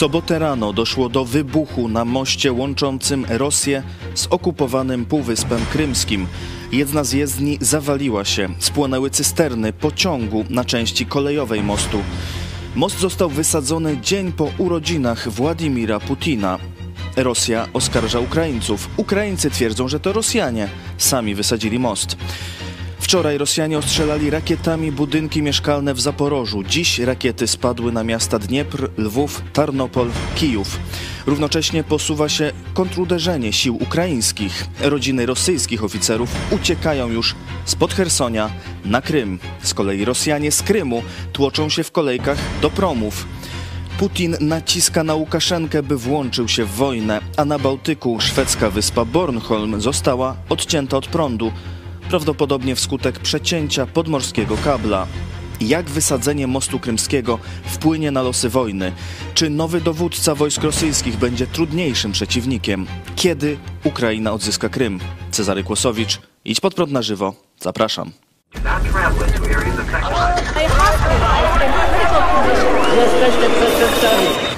sobotę rano doszło do wybuchu na moście łączącym Rosję z okupowanym Półwyspem Krymskim. Jedna z jezdni zawaliła się, spłonęły cysterny pociągu na części kolejowej mostu. Most został wysadzony dzień po urodzinach Władimira Putina. Rosja oskarża Ukraińców. Ukraińcy twierdzą, że to Rosjanie sami wysadzili most. Wczoraj Rosjanie ostrzelali rakietami budynki mieszkalne w Zaporożu. Dziś rakiety spadły na miasta Dniepr, Lwów, Tarnopol, Kijów. Równocześnie posuwa się kontruderzenie sił ukraińskich. Rodziny rosyjskich oficerów uciekają już spod Hersonia na Krym. Z kolei Rosjanie z Krymu tłoczą się w kolejkach do promów. Putin naciska na Łukaszenkę, by włączył się w wojnę, a na Bałtyku szwedzka wyspa Bornholm została odcięta od prądu prawdopodobnie wskutek przecięcia podmorskiego kabla. Jak wysadzenie mostu krymskiego wpłynie na losy wojny? Czy nowy dowódca wojsk rosyjskich będzie trudniejszym przeciwnikiem? Kiedy Ukraina odzyska Krym? Cezary Kłosowicz, idź pod prąd na żywo. Zapraszam. Jesteśmy.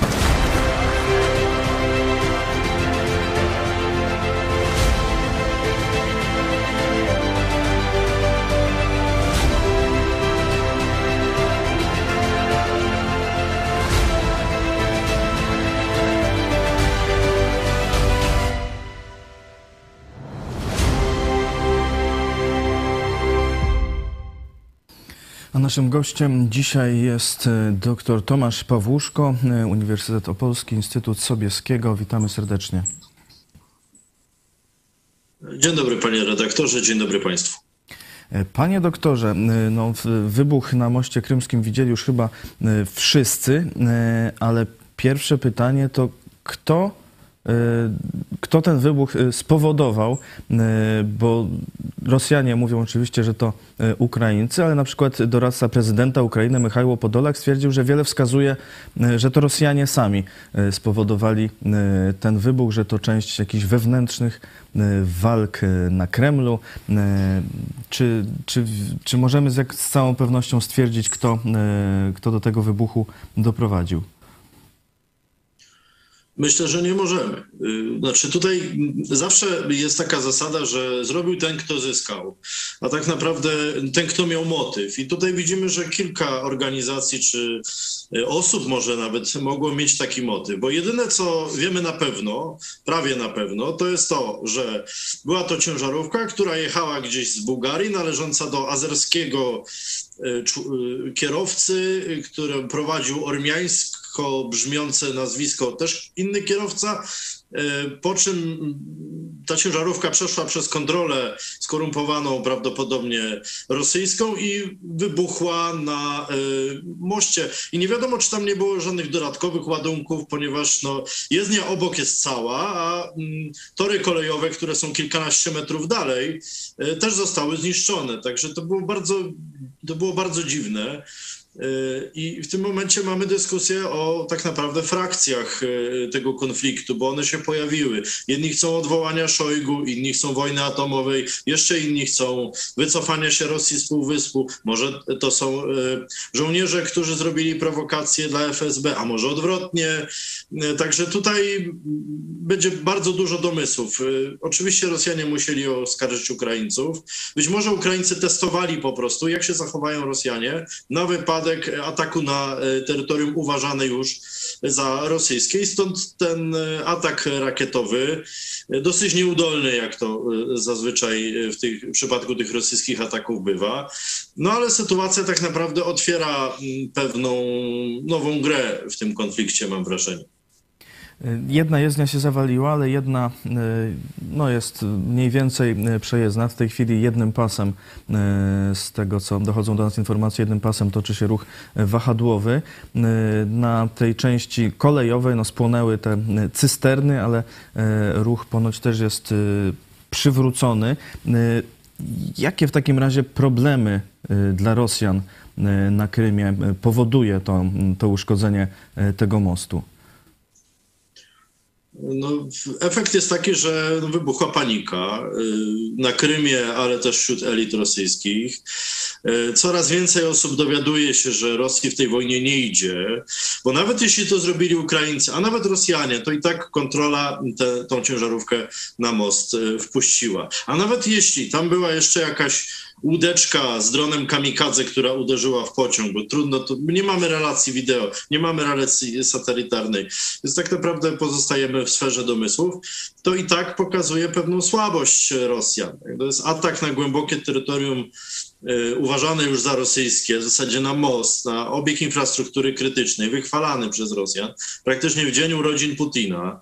A naszym gościem dzisiaj jest e, dr Tomasz Pawłuszko, e, Uniwersytet Opolski, Instytut Sobieskiego. Witamy serdecznie. Dzień dobry panie redaktorze, dzień dobry państwu. E, panie doktorze, no, wybuch na moście krymskim widzieli już chyba wszyscy, ale pierwsze pytanie to kto kto ten wybuch e, spowodował, e, bo Rosjanie mówią oczywiście, że to Ukraińcy, ale na przykład doradca prezydenta Ukrainy Michał Podolak stwierdził, że wiele wskazuje, że to Rosjanie sami spowodowali ten wybuch, że to część jakichś wewnętrznych walk na Kremlu. Czy, czy, czy możemy z, z całą pewnością stwierdzić, kto, kto do tego wybuchu doprowadził? Myślę, że nie możemy. Y, znaczy, tutaj zawsze jest taka zasada, że zrobił ten, kto zyskał, a tak naprawdę ten, kto miał motyw. I tutaj widzimy, że kilka organizacji czy y, osób może nawet mogło mieć taki motyw, bo jedyne, co wiemy na pewno, prawie na pewno, to jest to, że była to ciężarówka, która jechała gdzieś z Bułgarii, należąca do azerskiego y, kierowcy, który prowadził ormiańsk lekko brzmiące nazwisko, też inny kierowca, e, po czym ta ciężarówka przeszła przez kontrolę skorumpowaną prawdopodobnie rosyjską i wybuchła na e, moście. I nie wiadomo, czy tam nie było żadnych dodatkowych ładunków, ponieważ no, jezdnia obok jest cała, a mm, tory kolejowe, które są kilkanaście metrów dalej, e, też zostały zniszczone. Także to było bardzo, to było bardzo dziwne. Y, I w tym momencie mamy dyskusję o tak naprawdę frakcjach y, tego konfliktu, bo one się pojawiły. Jedni chcą odwołania Szojgu, inni chcą wojny atomowej, jeszcze inni chcą wycofania się Rosji z Półwyspu. Może to są y, żołnierze, którzy zrobili prowokacje dla FSB, a może odwrotnie. Także tutaj będzie bardzo dużo domysłów. Oczywiście Rosjanie musieli oskarżyć Ukraińców. Być może Ukraińcy testowali po prostu, jak się zachowają Rosjanie na wypadek przypadek ataku na e, terytorium uważane już za rosyjskie i stąd ten e, atak rakietowy, e, dosyć nieudolny, jak to zazwyczaj w, tych, w przypadku tych rosyjskich ataków bywa. No ale sytuacja tak naprawdę otwiera pewną nową grę w tym konflikcie, mam wrażenie. Jedna jezdnia się zawaliła, ale jedna e, no jest mniej więcej e, przejezdna. W tej chwili jednym pasem, z tego co dochodzą do nas informacje, jednym pasem toczy się ruch wahadłowy. Na tej części kolejowej no, spłonęły te cysterny, ale ruch ponoć też jest przywrócony. Jakie w takim razie problemy dla Rosjan na Krymie powoduje to, to uszkodzenie tego mostu? No, efekt jest taki, że wybuchła panika y, na Krymie, ale też wśród elit rosyjskich. Coraz więcej osób dowiaduje się, że Rosji w tej wojnie nie idzie, bo nawet jeśli to zrobili Ukraińcy, a nawet Rosjanie, to i tak kontrola tę tą ciężarówkę na most wpuściła. A nawet jeśli tam była jeszcze jakaś łódeczka z dronem kamikadze, która uderzyła w pociąg, bo trudno, to, nie mamy relacji wideo, nie mamy relacji satelitarnej, więc tak naprawdę pozostajemy w sferze domysłów, to i tak pokazuje pewną słabość Rosjan. To jest atak na głębokie terytorium uważane już za rosyjskie, w zasadzie na most, na obieg infrastruktury krytycznej, wychwalany przez Rosjan, praktycznie w dzień urodzin Putina.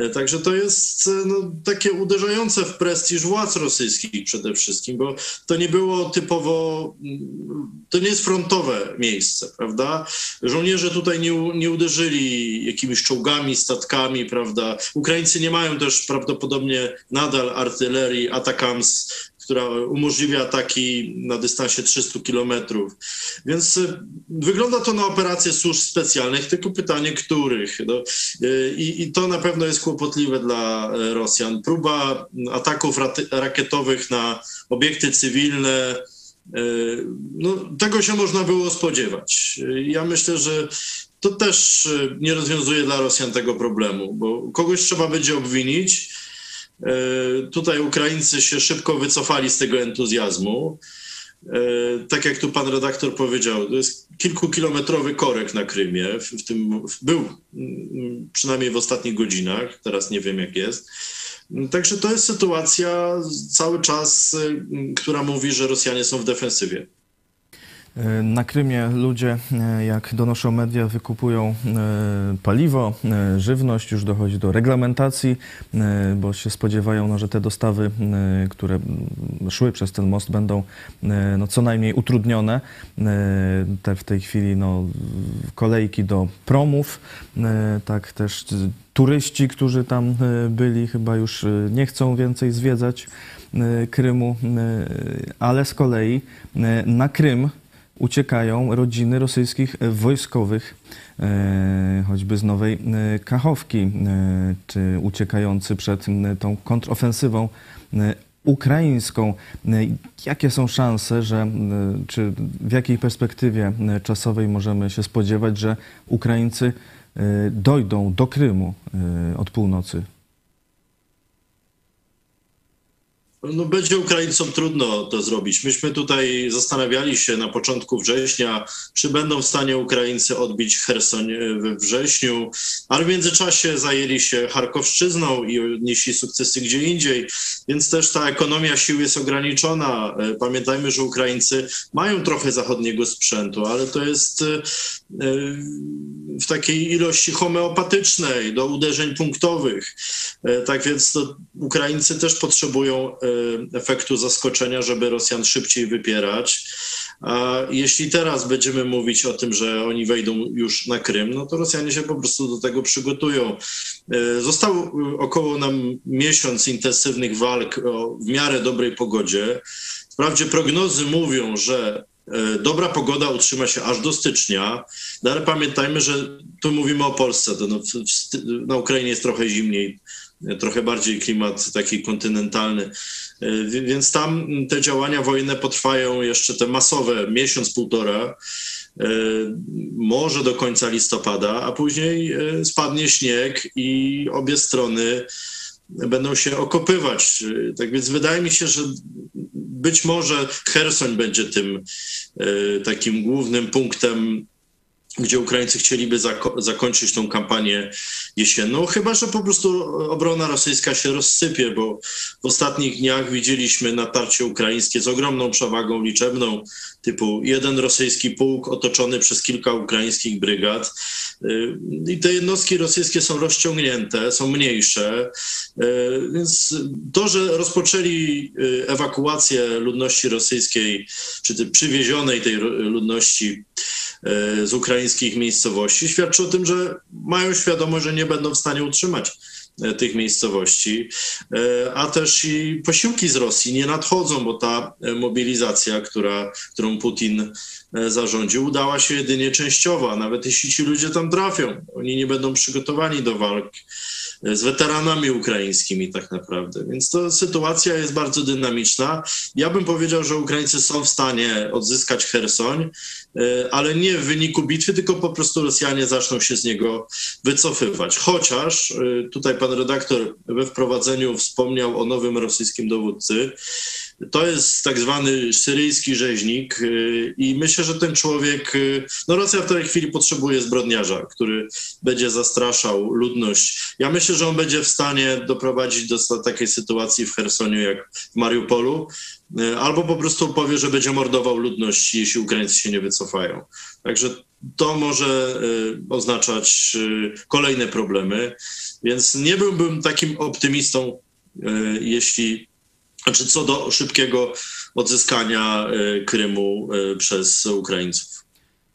Y, także to jest y, no, takie uderzające w prestiż władz rosyjskich przede wszystkim, bo to nie było typowo, mm, to nie jest frontowe miejsce, prawda? Żołnierze tutaj nie, nie uderzyli jakimiś czołgami, statkami, prawda? Ukraińcy nie mają też prawdopodobnie nadal artylerii Atakams która umożliwia ataki na dystansie 300 kilometrów. Więc y, wygląda to na operacje służb specjalnych, tylko pytanie, których. No, y, i, I to na pewno jest kłopotliwe dla y, Rosjan. Próba ataków rakietowych na obiekty cywilne, no, tego się można było spodziewać. Ja myślę, że to też nie rozwiązuje dla Rosjan tego problemu, bo kogoś trzeba będzie obwinić, tutaj Ukraińcy się szybko wycofali z tego entuzjazmu. E, tak jak tu pan redaktor powiedział, to jest kilkukilometrowy korek na Krymie. W, tym był mm, przynajmniej w ostatnich godzinach, teraz nie wiem jak jest. Także to jest sytuacja cały czas, y, która mówi, że Rosjanie są w defensywie. E, na Krymie ludzie, e, jak donoszą media, wykupują e, paliwo, żywność, już dochodzi do reglamentacji, bo się spodziewają, no, że te dostawy, które szły przez ten most, będą no, co najmniej utrudnione. Te w tej chwili no, kolejki do promów, tak też turyści, którzy tam byli, chyba już nie chcą więcej zwiedzać Krymu, ale z kolei na Krym uciekają rodziny rosyjskich wojskowych, e, choćby z Nowej e, Kachowki, e, czy uciekający przed tą kontrofensywą ukraińską. Jakie są szanse, że, czy w jakiej perspektywie czasowej możemy się spodziewać, że Ukraińcy dojdą do Krymu od północy? No, będzie Ukraińcom trudno to zrobić. Myśmy tutaj zastanawiali się na początku września, czy będą w stanie Ukraińcy odbić Hersoń we wrześniu, ale w międzyczasie zajęli się Charkowszczyzną i odnieśli sukcesy gdzie indziej, więc też ta ekonomia sił jest ograniczona. Pamiętajmy, że Ukraińcy mają trochę zachodniego sprzętu, ale to jest e, w takiej ilości homeopatycznej do uderzeń punktowych. E, tak więc Ukraińcy też potrzebują e, efektu zaskoczenia, żeby Rosjan szybciej wypierać. A jeśli teraz będziemy mówić o tym, że oni wejdą już na Krym, no to Rosjanie się po prostu do tego przygotują. E, został około nam miesiąc intensywnych walk o w miarę dobrej pogodzie. Wprawdzie prognozy mówią, że dobra pogoda utrzyma się aż do stycznia, no ale pamiętajmy, że tu mówimy o Polsce, no, na Ukrainie jest trochę zimniej, trochę bardziej klimat taki kontynentalny. E, więc tam te działania wojenne potrwają jeszcze te masowe miesiąc, półtora, e, może do końca listopada, a później e, spadnie śnieg i obie strony będą się okopywać. Tak więc wydaje mi się, że być może Hersoń będzie tym takim głównym punktem gdzie Ukraińcy chcieliby zako zakończyć tą kampanię jesienną, chyba że po prostu obrona rosyjska się rozsypie, bo w ostatnich dniach widzieliśmy natarcie ukraińskie z ogromną przewagą liczebną, typu jeden rosyjski pułk otoczony przez kilka ukraińskich brygad. Y, I te jednostki rosyjskie są rozciągnięte, są mniejsze, y, więc to, że rozpoczęli y, ewakuację ludności rosyjskiej, czy przywiezionej tej ludności z ukraińskich miejscowości, świadczy o tym, że mają świadomość, że nie będą w stanie utrzymać E, tych miejscowości, e, a też i posiłki z Rosji nie nadchodzą, bo ta e, mobilizacja, która, którą Putin zarządził, udała się jedynie częściowo, nawet jeśli ci ludzie tam trafią, oni nie będą przygotowani do walk z weteranami ukraińskimi tak naprawdę. Więc to sytuacja jest bardzo dynamiczna. Ja bym powiedział, że Ukraińcy są w stanie odzyskać Hersoń, ale nie w wyniku bitwy, tylko po prostu Rosjanie zaczną się z niego wycofywać. Chociaż tutaj pan redaktor we wprowadzeniu wspomniał o nowym rosyjskim dowódcy. To jest tak zwany syryjski rzeźnik y, i myślę, że ten człowiek, y, no Rosja w tej chwili potrzebuje zbrodniarza, który będzie zastraszał ludność. Ja myślę, że on będzie w stanie doprowadzić do takiej sytuacji w Chersoniu jak w Mariupolu, y, albo po prostu powie, że będzie mordował ludność, jeśli Ukraińcy się nie wycofają. Także to może oznaczać kolejne problemy, więc nie byłbym takim optymistą, jeśli znaczy co do szybkiego odzyskania e, Krymu e, przez Ukraińców.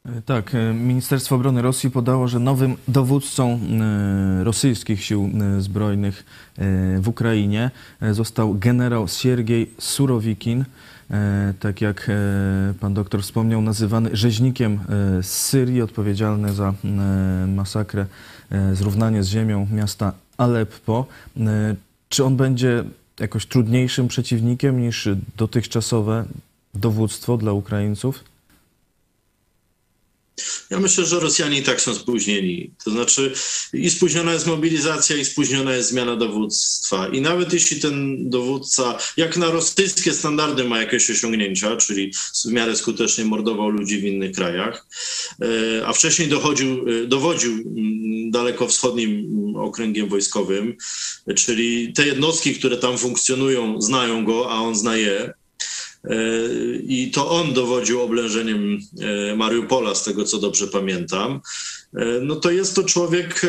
E, tak, Ministerstwo Obrony Rosji podało, że nowym dowódcą rosyjskich sił zbrojnych w Ukrainie został generał Siergiej Surowikin. Tak jak pan doktor wspomniał, nazywany rzeźnikiem z Syrii, odpowiedzialny za masakrę, zrównanie z ziemią miasta Aleppo. Czy on będzie jakoś trudniejszym przeciwnikiem niż dotychczasowe dowództwo dla Ukraińców? Ja myślę, że Rosjanie i tak są spóźnieni. To znaczy i spóźniona jest mobilizacja, i spóźniona jest zmiana dowództwa. I nawet jeśli ten dowódca, jak na rosyjskie standardy ma jakieś osiągnięcia, czyli w miarę skutecznie mordował ludzi w innych krajach, e, a wcześniej dochodził, e, dowodził mm, dalekowschodnim okręgiem wojskowym, czyli te jednostki, które tam funkcjonują, znają go, a on zna je I to on dowodził oblężeniem e, Mariupola, z tego co dobrze pamiętam. E, no to jest to człowiek,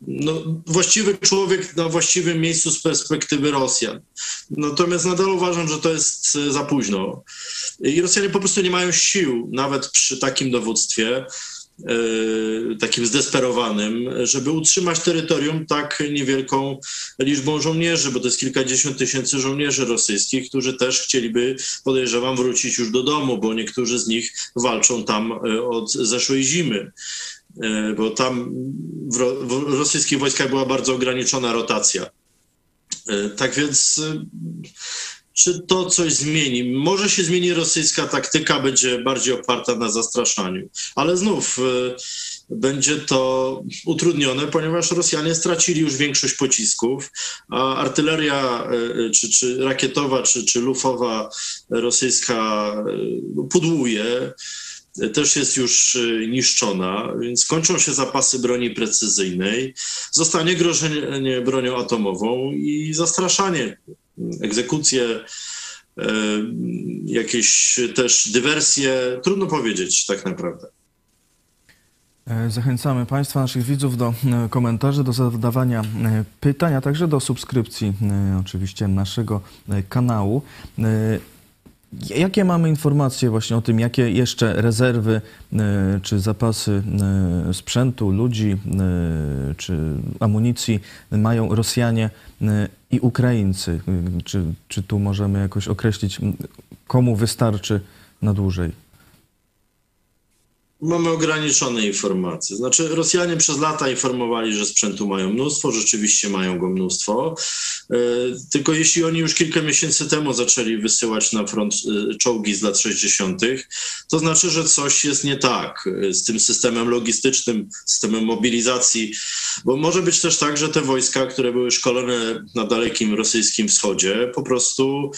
no, właściwy człowiek na właściwym miejscu z perspektywy Rosjan. Natomiast nadal uważam, że to jest za późno. I Rosjanie po prostu nie mają sił, nawet przy takim dowództwie, E, takim zdesperowanym, żeby utrzymać terytorium tak niewielką liczbą żołnierzy, bo to jest kilkadziesiąt tysięcy żołnierzy rosyjskich, którzy też chcieliby, podejrzewam, wrócić już do domu, bo niektórzy z nich walczą tam e, od zeszłej zimy e, bo tam w, rosyjskich wojskach była bardzo ograniczona rotacja. Tak więc czy to coś zmieni? Może się zmieni rosyjska taktyka, będzie bardziej oparta na zastraszaniu, ale znów y, będzie to utrudnione, ponieważ Rosjanie stracili już większość pocisków, a artyleria y, czy, czy rakietowa, czy, czy lufowa rosyjska y, pudłuje też jest już niszczona, więc kończą się zapasy broni precyzyjnej, zostanie grożenie bronią atomową i zastraszanie egzekucje, e, jakieś też dywersje. Trudno powiedzieć tak naprawdę. E, zachęcamy Państwa, naszych widzów do e, komentarzy, do zadawania pytań, a także do subskrypcji oczywiście naszego kanału. Jakie mamy informacje właśnie o tym, jakie jeszcze rezerwy czy zapasy sprzętu, ludzi czy amunicji mają Rosjanie i Ukraińcy. Czy, czy tu możemy jakoś określić, komu wystarczy na dłużej? Mamy ograniczone informacje. Znaczy, Rosjanie przez lata informowali, że sprzętu mają mnóstwo, rzeczywiście mają go mnóstwo. E, tylko jeśli oni już kilka miesięcy temu zaczęli wysyłać na front e, czołgi z lat 60., to znaczy, że coś jest nie tak e, z tym systemem logistycznym, systemem mobilizacji, bo może być też tak, że te wojska, które były szkolone na dalekim rosyjskim wschodzie, po prostu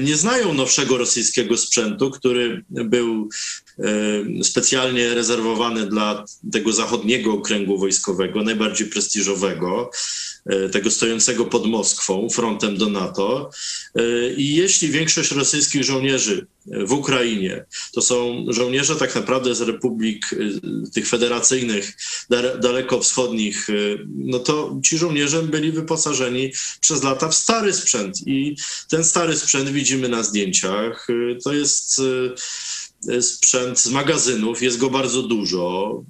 nie znają nowszego rosyjskiego sprzętu, który był specjalnie specjalnie rezerwowany dla tego zachodniego okręgu wojskowego, najbardziej prestiżowego, e, tego stojącego pod Moskwą, frontem do NATO. E, I jeśli większość rosyjskich żołnierzy w Ukrainie to są żołnierze tak naprawdę z republik tych federacyjnych, daleko wschodnich, no to ci żołnierze byli wyposażeni przez lata w stary sprzęt i ten stary sprzęt widzimy na zdjęciach. To jest sprzęt z magazynów, jest go bardzo dużo.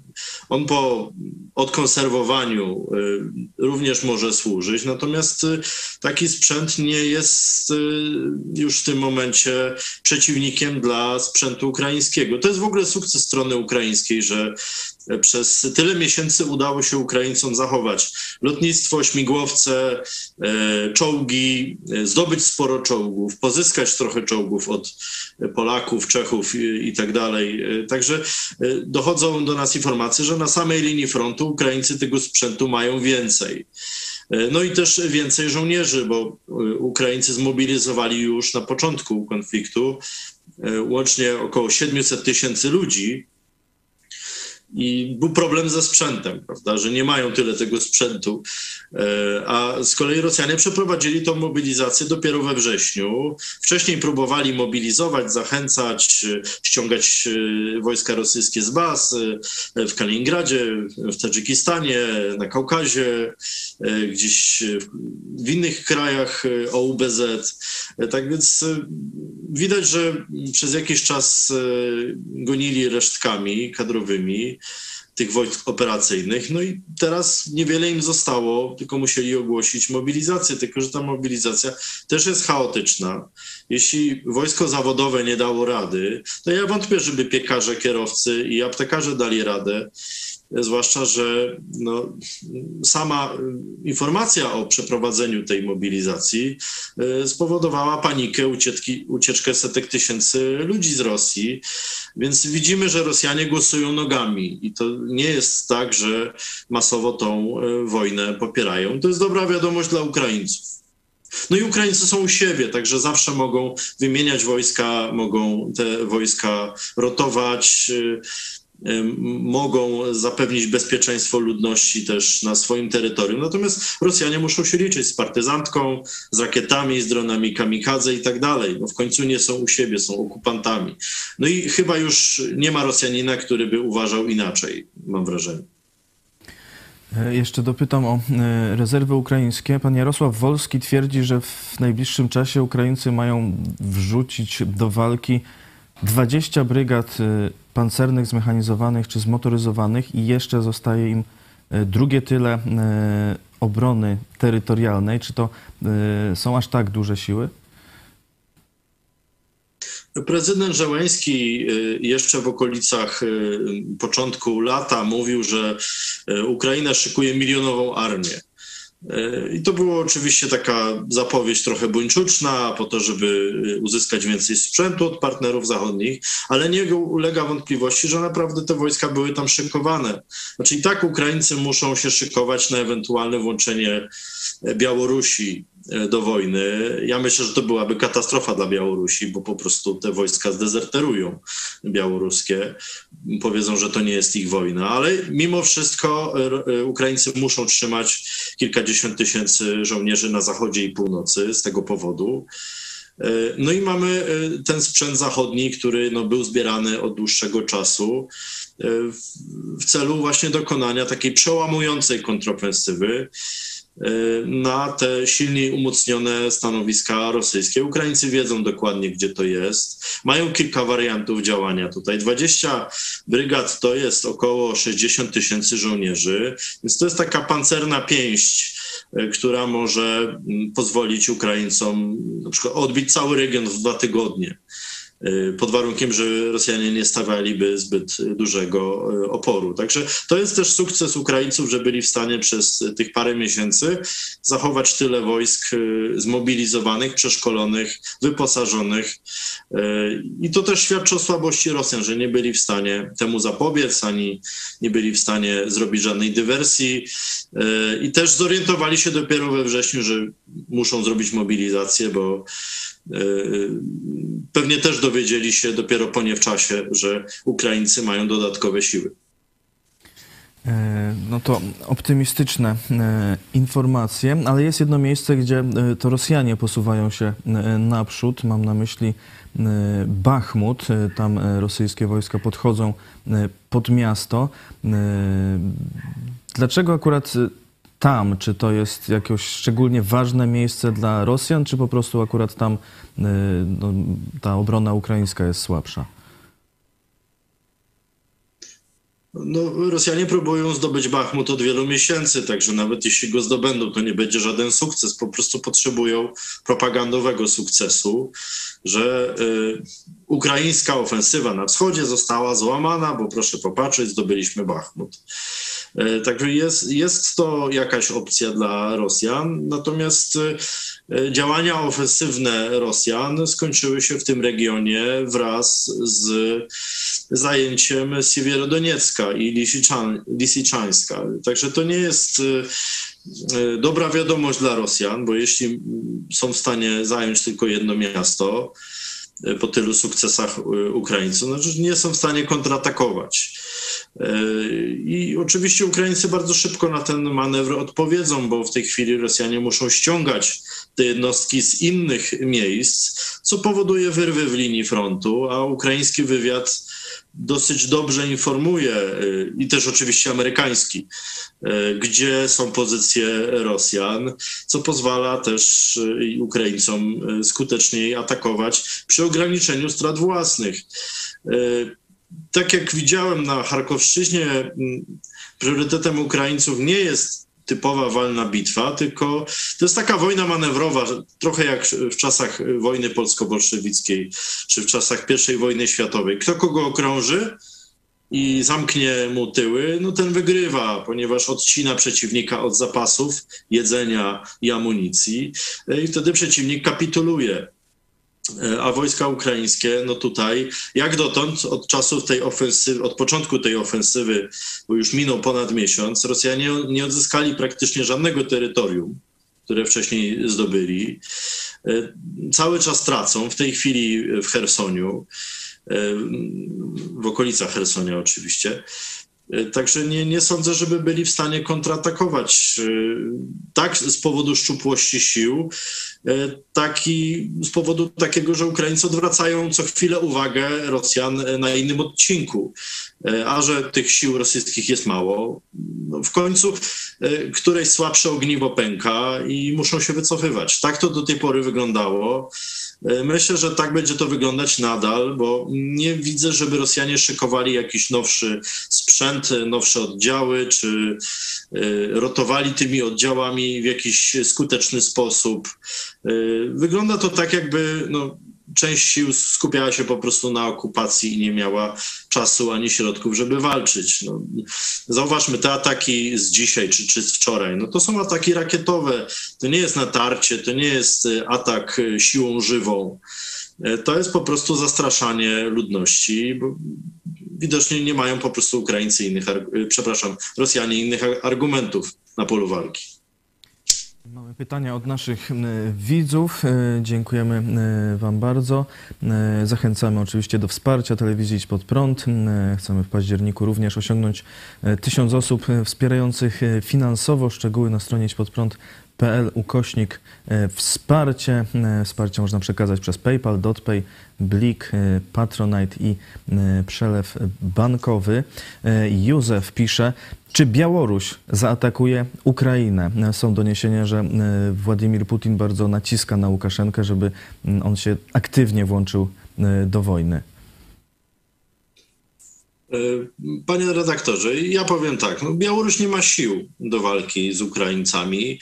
On po odkonserwowaniu y, również może służyć, natomiast y, taki sprzęt nie jest y, już w tym momencie przeciwnikiem dla sprzętu ukraińskiego. To jest w ogóle sukces strony ukraińskiej, że przez tyle miesięcy udało się Ukraińcom zachować lotnictwo, śmigłowce, e, czołgi, e, zdobyć sporo czołgów, pozyskać trochę czołgów od Polaków, Czechów i tak dalej. E, także dochodzą do nas informacje, że na samej linii frontu Ukraińcy tego sprzętu mają więcej. No i też więcej żołnierzy, bo Ukraińcy zmobilizowali już na początku konfliktu łącznie około 700 tysięcy ludzi, i był problem ze sprzętem, prawda, że nie mają tyle tego sprzętu. E, a z kolei Rosjanie przeprowadzili tą mobilizację dopiero we wrześniu. Wcześniej próbowali mobilizować, zachęcać, ściągać e, wojska rosyjskie z baz e, w Kaliningradzie, w Tadżykistanie, na Kaukazie, gdzieś w innych krajach OUBZ. Tak więc widać, że przez jakiś czas gonili resztkami kadrowymi tych wojsk operacyjnych. No i teraz niewiele im zostało, tylko musieli ogłosić mobilizację, tylko że ta mobilizacja też jest chaotyczna. Jeśli wojsko zawodowe nie dało rady, to ja wątpię, żeby piekarze, kierowcy i aptekarze dali radę zwłaszcza, że no, sama informacja o przeprowadzeniu tej mobilizacji e, spowodowała panikę, ucieczki, ucieczkę setek tysięcy ludzi z Rosji, więc widzimy, że Rosjanie głosują nogami i to nie jest tak, że masowo tą e, wojnę popierają. To jest dobra wiadomość dla Ukraińców. No i Ukraińcy są u siebie, także zawsze mogą wymieniać wojska, mogą te wojska rotować mogą zapewnić bezpieczeństwo ludności też na swoim terytorium. Natomiast Rosjanie muszą się liczyć z partyzantką, z rakietami, z dronami kamikadze i tak dalej. No w końcu nie są u siebie, są okupantami. No i chyba już nie ma Rosjanina, który by uważał inaczej, mam wrażenie. E, jeszcze dopytam o e, rezerwy ukraińskie. Pan Jarosław Wolski twierdzi, że w najbliższym czasie Ukraińcy mają wrzucić do walki 20 brygad y, pancernych, zmechanizowanych czy zmotoryzowanych i jeszcze zostaje im y, drugie tyle y, obrony terytorialnej. Czy to są aż tak duże siły? Prezydent Żeleński jeszcze w okolicach początku lata mówił, że Ukraina szykuje milionową armię. I to było oczywiście taka zapowiedź trochę buńczuczna, po to, żeby uzyskać więcej sprzętu od partnerów zachodnich, ale nie ulega wątpliwości, że naprawdę te wojska były tam szykowane. Znaczy i tak Ukraińcy muszą się szykować na ewentualne włączenie Białorusi E, do wojny. Ja myślę, że to byłaby katastrofa dla Białorusi, bo po prostu te wojska zdezerterują białoruskie, powiedzą, że to nie jest ich wojna, ale mimo wszystko e, e, Ukraińcy muszą trzymać kilkadziesiąt tysięcy żołnierzy na zachodzie i północy z tego powodu. No i mamy ten sprzęt zachodni, który no, był zbierany od dłuższego czasu w celu właśnie dokonania takiej przełamującej kontrofensywy na te silniej umocnione stanowiska rosyjskie. Ukraińcy wiedzą dokładnie, gdzie to jest. Mają kilka wariantów działania tutaj. 20 brygad to jest około 60 tysięcy żołnierzy, więc to jest taka pancerna pięść, e, która może mm, pozwolić Ukraińcom na przykład odbić cały region w dwa tygodnie. Y, pod warunkiem, że Rosjanie nie stawialiby zbyt dużego y, oporu. Także to jest też sukces Ukraińców, że byli w stanie przez tych parę miesięcy zachować tyle wojsk y, zmobilizowanych, przeszkolonych, wyposażonych. I to też świadczy o słabości Rosjan, że nie byli w stanie temu zapobiec, ani nie byli w stanie zrobić żadnej dywersji. I też zorientowali się dopiero we wrześniu, że muszą zrobić mobilizację, bo pewnie też dowiedzieli się dopiero po nie w czasie, że Ukraińcy mają dodatkowe siły. E, no to optymistyczne e, informacje, ale jest jedno miejsce, gdzie e, to Rosjanie posuwają się naprzód. Mam na myśli Bachmut. Tam rosyjskie wojska podchodzą pod miasto. Dlaczego akurat tam? Czy to jest jakieś szczególnie ważne miejsce dla Rosjan, czy po prostu akurat tam y, no, ta obrona ukraińska jest słabsza? No, Rosjanie próbują zdobyć Bachmut od wielu miesięcy, także nawet jeśli go zdobędą, to nie będzie żaden sukces. Po prostu potrzebują propagandowego sukcesu, że y, ukraińska ofensywa na wschodzie została złamana, bo proszę popatrzeć, zdobyliśmy Bachmut. E, także jest, jest to jakaś opcja dla Rosjan, natomiast e, działania ofensywne Rosjan skończyły się w tym regionie wraz z zajęciem Siewierodoniecka i Lisiczańska. Także to nie jest e, dobra wiadomość dla Rosjan, bo jeśli są w stanie zająć tylko jedno miasto po tylu sukcesach Ukraińców, no, nie są w stanie kontratakować. I oczywiście Ukraińcy bardzo szybko na ten manewr odpowiedzą, bo w tej chwili Rosjanie muszą ściągać te jednostki z innych miejsc, co powoduje wyrwy w linii frontu, a ukraiński wywiad dosyć dobrze informuje i też oczywiście amerykański, gdzie są pozycje Rosjan, co pozwala też Ukraińcom skuteczniej atakować przy ograniczeniu strat własnych tak jak widziałem na Charkowszczyźnie, priorytetem Ukraińców nie jest typowa walna bitwa, tylko to jest taka wojna manewrowa, trochę jak w czasach wojny polsko-bolszewickiej, czy w czasach I wojny światowej. Kto kogo okrąży i zamknie mu tyły, no ten wygrywa, ponieważ odcina przeciwnika od zapasów jedzenia i amunicji i wtedy przeciwnik kapituluje. E, a wojska ukraińskie, no tutaj, jak dotąd, od czasów tej ofensywy, od początku tej ofensywy, bo już minął ponad miesiąc, Rosjanie nie odzyskali praktycznie żadnego terytorium, które wcześniej zdobyli. E, cały czas tracą, w tej chwili w Chersoniu, e, w okolicach Hersonia oczywiście. Także nie, nie sądzę, żeby byli w stanie kontratakować. Tak z powodu szczupłości sił, e, tak i z powodu takiego, że Ukraińcy odwracają co chwilę uwagę Rosjan na innym odcinku. A że tych sił rosyjskich jest mało, no w końcu któreś słabsze ogniwo pęka i muszą się wycofywać. Tak to do tej pory wyglądało. E, myślę, że tak będzie to wyglądać nadal, bo nie widzę, żeby Rosjanie szykowali jakiś nowszy sprzęt, nowsze oddziały, czy e, rotowali tymi oddziałami w jakiś skuteczny sposób. E, wygląda to tak, jakby no, część sił skupiała się po prostu na okupacji i nie miała czasu ani środków, żeby walczyć. No, zauważmy, te ataki z dzisiaj czy, czy z wczoraj, no to są ataki rakietowe. To nie jest natarcie, to nie jest e, atak siłą żywą. E, to jest po prostu zastraszanie ludności, bo widocznie nie mają po prostu Ukraińcy innych, przepraszam, Rosjanie innych argumentów na polu walki. Mamy pytania od naszych widzów. E, dziękujemy e, Wam bardzo. E, zachęcamy oczywiście do wsparcia telewizji Idź Pod Prąd. Chcemy w październiku również osiągnąć tysiąc osób wspierających finansowo. Szczegóły na stronie idźpodprąd.pl ukośnik wsparcie. Wsparcie można przekazać przez PayPal, DotPay, Blik, Patronite i przelew bankowy. Józef pisze, czy Białoruś zaatakuje Ukrainę? Są doniesienia, że e, Władimir Putin bardzo naciska na Łukaszenkę, żeby mm, on się aktywnie włączył e, do wojny. E, panie redaktorze, ja powiem tak. No Białoruś nie ma sił do walki z Ukraińcami.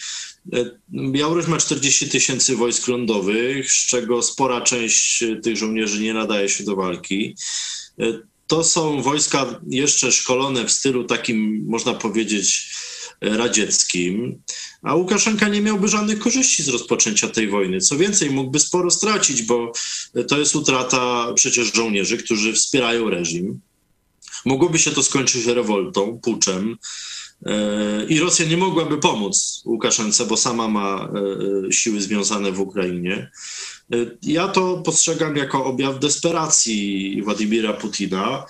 Białoruś ma 40 tysięcy wojsk lądowych, z czego spora część tych żołnierzy nie nadaje się do walki to są wojska jeszcze szkolone w stylu takim, można powiedzieć, radzieckim, a Łukaszenka nie miałby żadnych korzyści z rozpoczęcia tej wojny. Co więcej, mógłby sporo stracić, bo to jest utrata przecież żołnierzy, którzy wspierają reżim. Mogłoby się to skończyć rewoltą, puczem. E, I Rosja nie mogłaby pomóc Łukaszence, bo sama ma e, siły związane w Ukrainie. Ja to postrzegam jako objaw desperacji Władimira Putina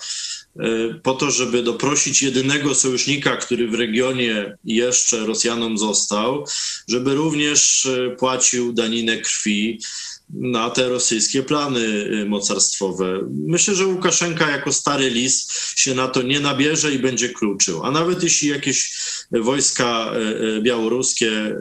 po to, żeby doprosić jedynego sojusznika, który w regionie jeszcze Rosjanom został, żeby również płacił daninę krwi na te rosyjskie plany y, mocarstwowe. Myślę, że Łukaszenka jako stary lis się na to nie nabierze i będzie kluczył. A nawet jeśli jakieś wojska y, y, białoruskie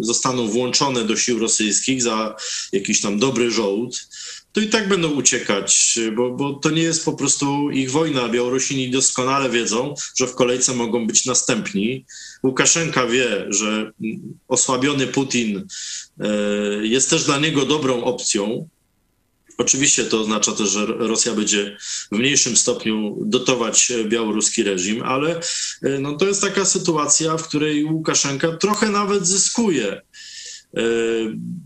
zostaną włączone do sił rosyjskich za jakiś tam dobry żołd, to i tak będą uciekać, bo, bo to nie jest po prostu ich wojna. Białorusini doskonale wiedzą, że w kolejce mogą być następni. Łukaszenka wie, że osłabiony Putin e, jest też dla niego dobrą opcją Oczywiście to oznacza też, że Rosja będzie w mniejszym stopniu dotować białoruski reżim, ale no, to jest taka sytuacja, w której Łukaszenka trochę nawet zyskuje E,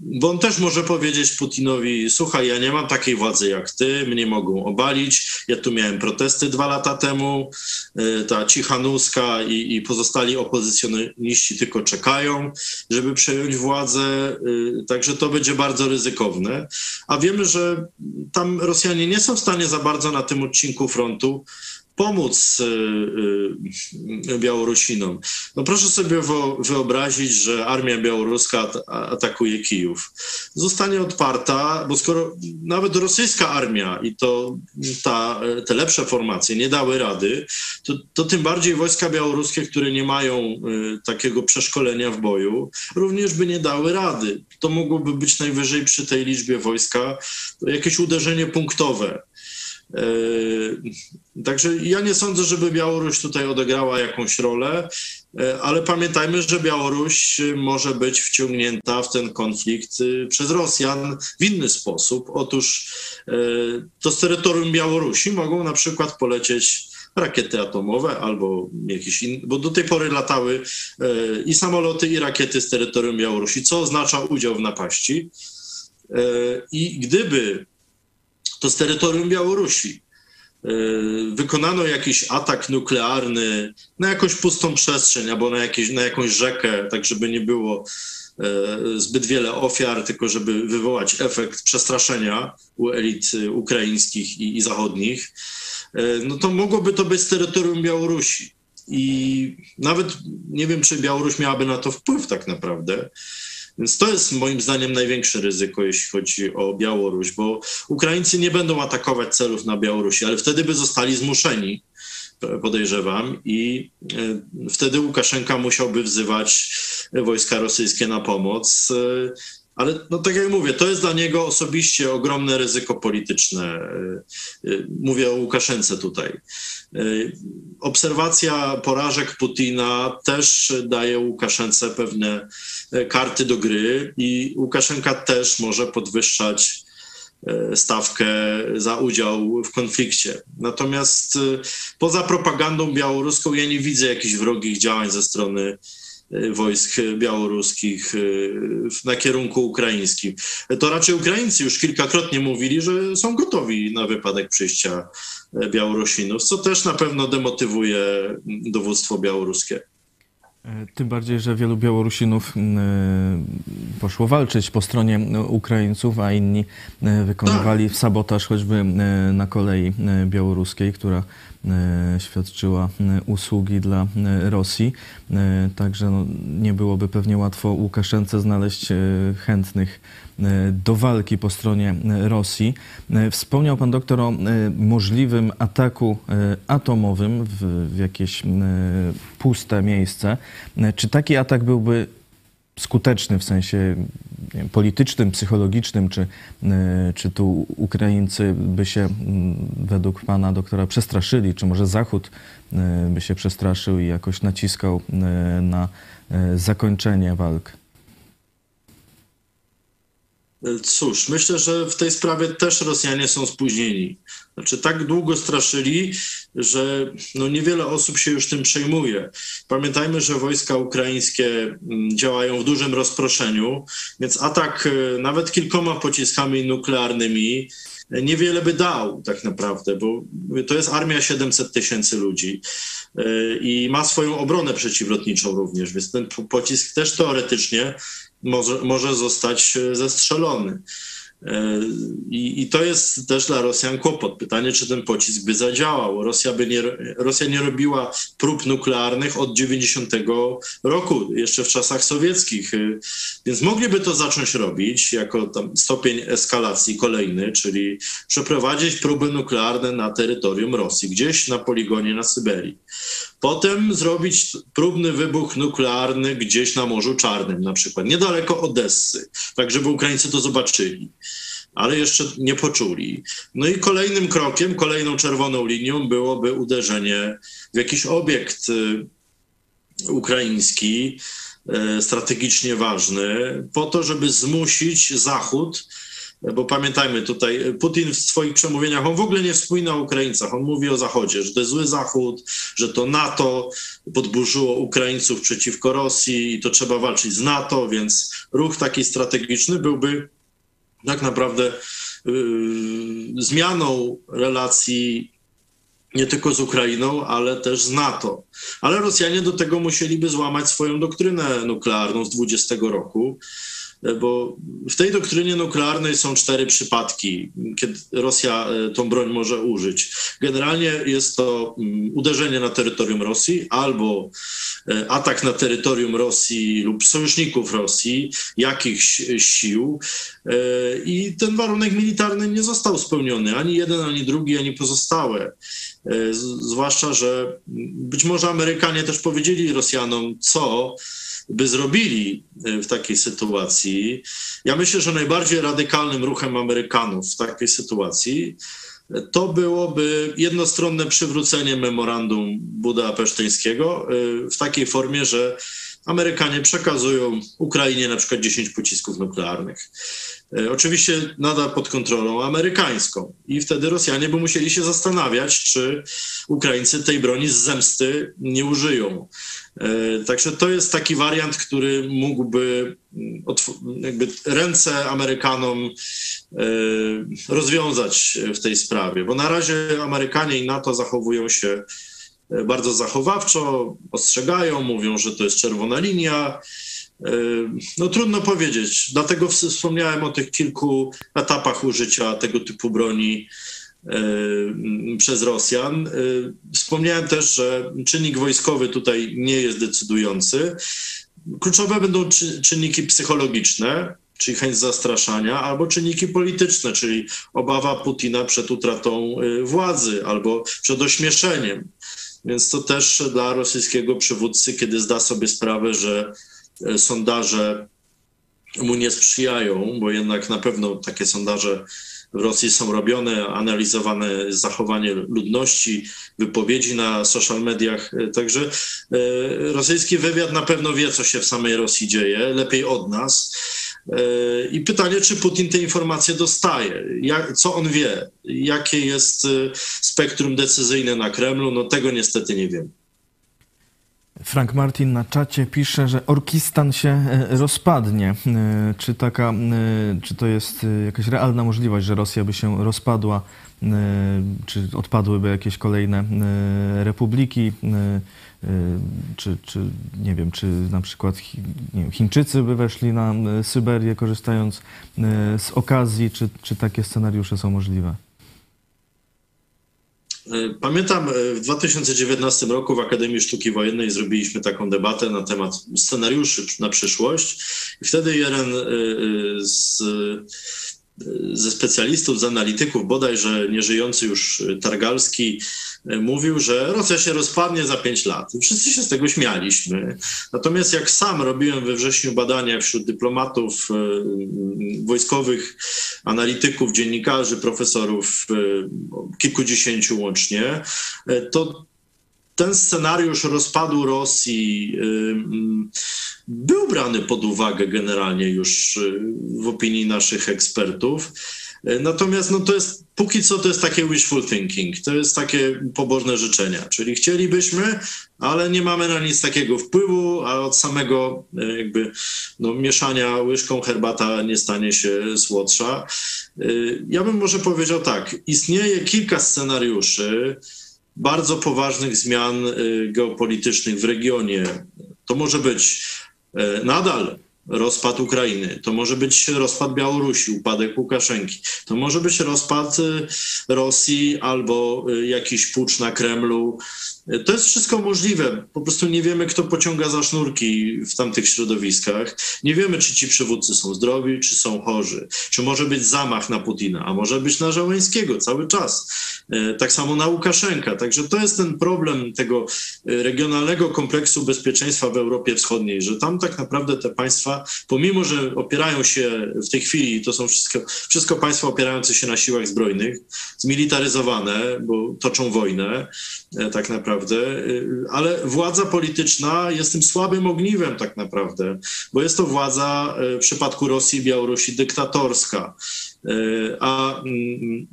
bo on też może powiedzieć Putinowi: Słuchaj, ja nie mam takiej władzy jak ty, mnie mogą obalić. Ja tu miałem protesty dwa lata temu. E, ta Cichanuska i, i pozostali opozycjoniści tylko czekają, żeby przejąć władzę. E, także to będzie bardzo ryzykowne. A wiemy, że tam Rosjanie nie są w stanie za bardzo na tym odcinku frontu pomóc y, y, Białorusinom. No proszę sobie wyobrazić, że armia białoruska atakuje Kijów. Zostanie odparta, bo skoro nawet rosyjska armia i to ta, te lepsze formacje nie dały rady, to, to tym bardziej wojska białoruskie, które nie mają y, takiego przeszkolenia w boju, również by nie dały rady. To mogłoby być najwyżej przy tej liczbie wojska jakieś uderzenie punktowe. E, także ja nie sądzę, żeby Białoruś tutaj odegrała jakąś rolę, e, ale pamiętajmy, że Białoruś może być wciągnięta w ten konflikt y, przez Rosjan w inny sposób. Otóż to z terytorium Białorusi mogą na przykład polecieć rakiety atomowe albo jakieś inne, bo do tej pory latały i samoloty, i rakiety z terytorium Białorusi, co oznacza udział w napaści. I gdyby to z terytorium Białorusi. E, wykonano jakiś atak nuklearny na jakąś pustą przestrzeń albo na, jakieś, na jakąś rzekę, tak żeby nie było e, zbyt wiele ofiar, tylko żeby wywołać efekt przestraszenia u elit ukraińskich i, i zachodnich, e, no to mogłoby to być z terytorium Białorusi. I nawet nie wiem, czy Białoruś miałaby na to wpływ tak naprawdę. Więc to jest moim zdaniem największe ryzyko, jeśli chodzi o Białoruś, bo Ukraińcy nie będą atakować celów na Białorusi, ale wtedy by zostali zmuszeni, podejrzewam, i e, wtedy Łukaszenka musiałby wzywać wojska rosyjskie na pomoc. Ale no, tak jak mówię, to jest dla niego osobiście ogromne ryzyko polityczne. E, mówię o Łukaszence tutaj. Obserwacja porażek Putina też daje Łukaszence pewne karty do gry i Łukaszenka też może podwyższać stawkę za udział w konflikcie. Natomiast poza propagandą białoruską ja nie widzę jakichś wrogich działań ze strony wojsk białoruskich na kierunku ukraińskim. To raczej Ukraińcy już kilkakrotnie mówili, że są gotowi na wypadek przyjścia Białorusinów, co też na pewno demotywuje dowództwo białoruskie. E, tym bardziej, że wielu Białorusinów e, poszło walczyć po stronie Ukraińców, a inni e, wykonywali sabotaż choćby na kolei białoruskiej, która świadczyła usługi dla Rosji. Także no, nie byłoby pewnie łatwo Łukaszence znaleźć chętnych E, do walki po stronie e, Rosji. E, wspomniał pan doktor o możliwym ataku atomowym w, w jakieś puste miejsce. Czy taki atak byłby skuteczny w sensie wiem, politycznym, psychologicznym, czy, czy tu Ukraińcy by się według pana doktora przestraszyli, czy może Zachód by się przestraszył i jakoś naciskał na zakończenie walk? Cóż, myślę, że w tej sprawie też Rosjanie są spóźnieni. Znaczy, tak długo straszyli, że no niewiele osób się już tym przejmuje. Pamiętajmy, że wojska ukraińskie mm, działają w dużym rozproszeniu, więc atak e, nawet kilkoma pociskami nuklearnymi e, niewiele by dał tak naprawdę, bo to jest armia 700 tysięcy ludzi e, i ma swoją obronę przeciwlotniczą również, więc ten pocisk też teoretycznie może, może zostać e, zestrzelony. I, I, to jest też dla Rosjan kłopot. Pytanie, czy ten pocisk by zadziałał. Rosja, by nie, Rosja nie robiła prób nuklearnych od 90 roku, jeszcze w czasach sowieckich, więc mogliby to zacząć robić jako stopień eskalacji kolejny, czyli przeprowadzić próby nuklearne na terytorium Rosji, gdzieś na poligonie na Syberii. Potem zrobić próbny wybuch nuklearny gdzieś na Morzu Czarnym, na przykład, niedaleko Odessy, tak żeby Ukraińcy to zobaczyli ale jeszcze nie poczuli. No i kolejnym krokiem, kolejną czerwoną linią byłoby uderzenie w jakiś obiekt y, ukraiński, y, strategicznie ważny, po to, żeby zmusić Zachód bo pamiętajmy tutaj, Putin w swoich przemówieniach, on w ogóle nie wspomina o Ukraińcach, on mówi o Zachodzie, że to jest zły Zachód, że to NATO podburzyło Ukraińców przeciwko Rosji i to trzeba walczyć z NATO, więc ruch taki strategiczny byłby tak naprawdę yy, zmianą relacji nie tylko z Ukrainą, ale też z NATO. Ale Rosjanie do tego musieliby złamać swoją doktrynę nuklearną z 20 roku, bo w tej doktrynie nuklearnej są cztery przypadki, kiedy Rosja e, tą broń może użyć. Generalnie jest to mm, uderzenie na terytorium Rosji albo e, atak na terytorium Rosji lub sojuszników Rosji, jakichś sił. E, I ten warunek militarny nie został spełniony, ani jeden, ani drugi, ani pozostałe. Zwłaszcza, że być może Amerykanie też powiedzieli Rosjanom, co by zrobili e, w takiej sytuacji. Ja myślę, że najbardziej radykalnym ruchem Amerykanów w takiej sytuacji e, to byłoby jednostronne przywrócenie memorandum budapeszteńskiego e, w takiej formie, że Amerykanie przekazują Ukrainie na przykład 10 pocisków nuklearnych. Oczywiście nadal pod kontrolą amerykańską. I wtedy Rosjanie by musieli się zastanawiać, czy Ukraińcy tej broni z zemsty nie użyją. E, także to jest taki wariant, który mógłby mm, jakby ręce Amerykanom e, rozwiązać w tej sprawie, bo na razie Amerykanie i NATO zachowują się e, bardzo zachowawczo, ostrzegają, mówią, że to jest czerwona linia. No trudno powiedzieć, dlatego wspomniałem o tych kilku etapach użycia tego typu broni E, przez Rosjan. E, wspomniałem też, że czynnik wojskowy tutaj nie jest decydujący. Kluczowe będą czynniki psychologiczne, czyli chęć zastraszania, albo czynniki polityczne, czyli obawa Putina przed utratą e, władzy albo przed ośmieszeniem. Więc to też dla rosyjskiego przywódcy, kiedy zda sobie sprawę, że sondaże mu nie sprzyjają, bo jednak na pewno takie sondaże w Rosji są robione, analizowane zachowanie ludności, wypowiedzi na social mediach. Także e, rosyjski wywiad na pewno wie, co się w samej Rosji dzieje, lepiej od nas. E, I pytanie, czy Putin te informacje dostaje? Jak, co on wie? Jakie jest e, spektrum decyzyjne na Kremlu? No tego niestety nie wiem. Frank Martin na czacie pisze, że Orkistan się e, rozpadnie. Czy, taka, czy to jest jakaś realna możliwość, że Rosja by się rozpadła? Czy odpadłyby jakieś kolejne republiki? Czy, czy nie wiem, czy na przykład wiem, Chińczycy by weszli na Syberię korzystając z okazji? Czy, czy takie scenariusze są możliwe? Pamiętam w 2019 roku w Akademii Sztuki Wojennej zrobiliśmy taką debatę na temat scenariuszy na przyszłość i wtedy jeden z ze specjalistów, z analityków, bodajże nieżyjący już Targalski, e, mówił, że Rosja się rozpadnie za pięć lat. I wszyscy się z tego śmialiśmy. Natomiast jak sam robiłem we wrześniu badania wśród dyplomatów, e, wojskowych, analityków, dziennikarzy, profesorów, e, kilkudziesięciu łącznie, to ten scenariusz rozpadu Rosji był brany pod uwagę generalnie już y, w opinii naszych ekspertów. Y, natomiast no to jest, póki co to jest takie wishful thinking, to jest takie pobożne życzenia, czyli chcielibyśmy, ale nie mamy na nic takiego wpływu, a od samego y, jakby no, mieszania łyżką herbata nie stanie się słodsza. Ja bym może powiedział tak, istnieje kilka scenariuszy, bardzo poważnych zmian geopolitycznych w regionie. To może być E, nadal rozpad Ukrainy, to może być rozpad Białorusi, upadek Łukaszenki, to może być rozpad e, Rosji albo jakiś pucz na Kremlu, to jest wszystko możliwe. Po prostu nie wiemy, kto pociąga za sznurki w tamtych środowiskach. Nie wiemy, czy ci przywódcy są zdrowi, czy są chorzy. Czy może być zamach na Putina, a może być na Żałęskiego cały czas. E, tak samo na Łukaszenka. Także to jest ten problem tego e, regionalnego kompleksu bezpieczeństwa w Europie Wschodniej, że tam tak naprawdę te państwa, pomimo że opierają się w tej chwili, to są wszystko, wszystko państwa opierające się na siłach zbrojnych, zmilitaryzowane, bo toczą wojnę, e, tak naprawdę naprawdę, ale władza polityczna jest tym słabym ogniwem tak naprawdę, bo jest to władza w przypadku Rosji i Białorusi dyktatorska. A mm,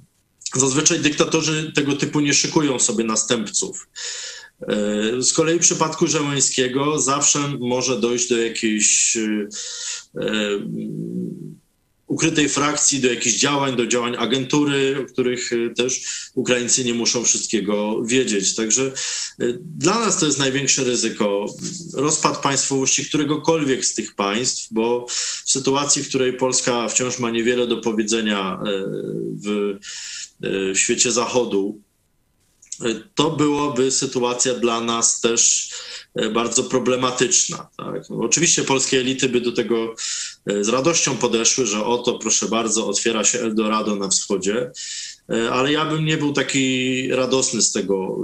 zazwyczaj dyktatorzy tego typu nie szykują sobie następców. Z kolei w przypadku Żeleńskiego zawsze może dojść do jakiejś ukrytej frakcji, do jakichś działań, do działań agentury, o których e, też Ukraińcy nie muszą wszystkiego wiedzieć. Także e, dla nas to jest największe ryzyko. Rozpad państwowości któregokolwiek z tych państw, bo w sytuacji, w której Polska wciąż ma niewiele do powiedzenia e, w, w świecie Zachodu, to byłoby sytuacja dla nas też bardzo problematyczna. Tak? No, oczywiście polskie elity by do tego e, z radością podeszły, że oto, proszę bardzo, otwiera się Eldorado na wschodzie, e, ale ja bym nie był taki radosny z tego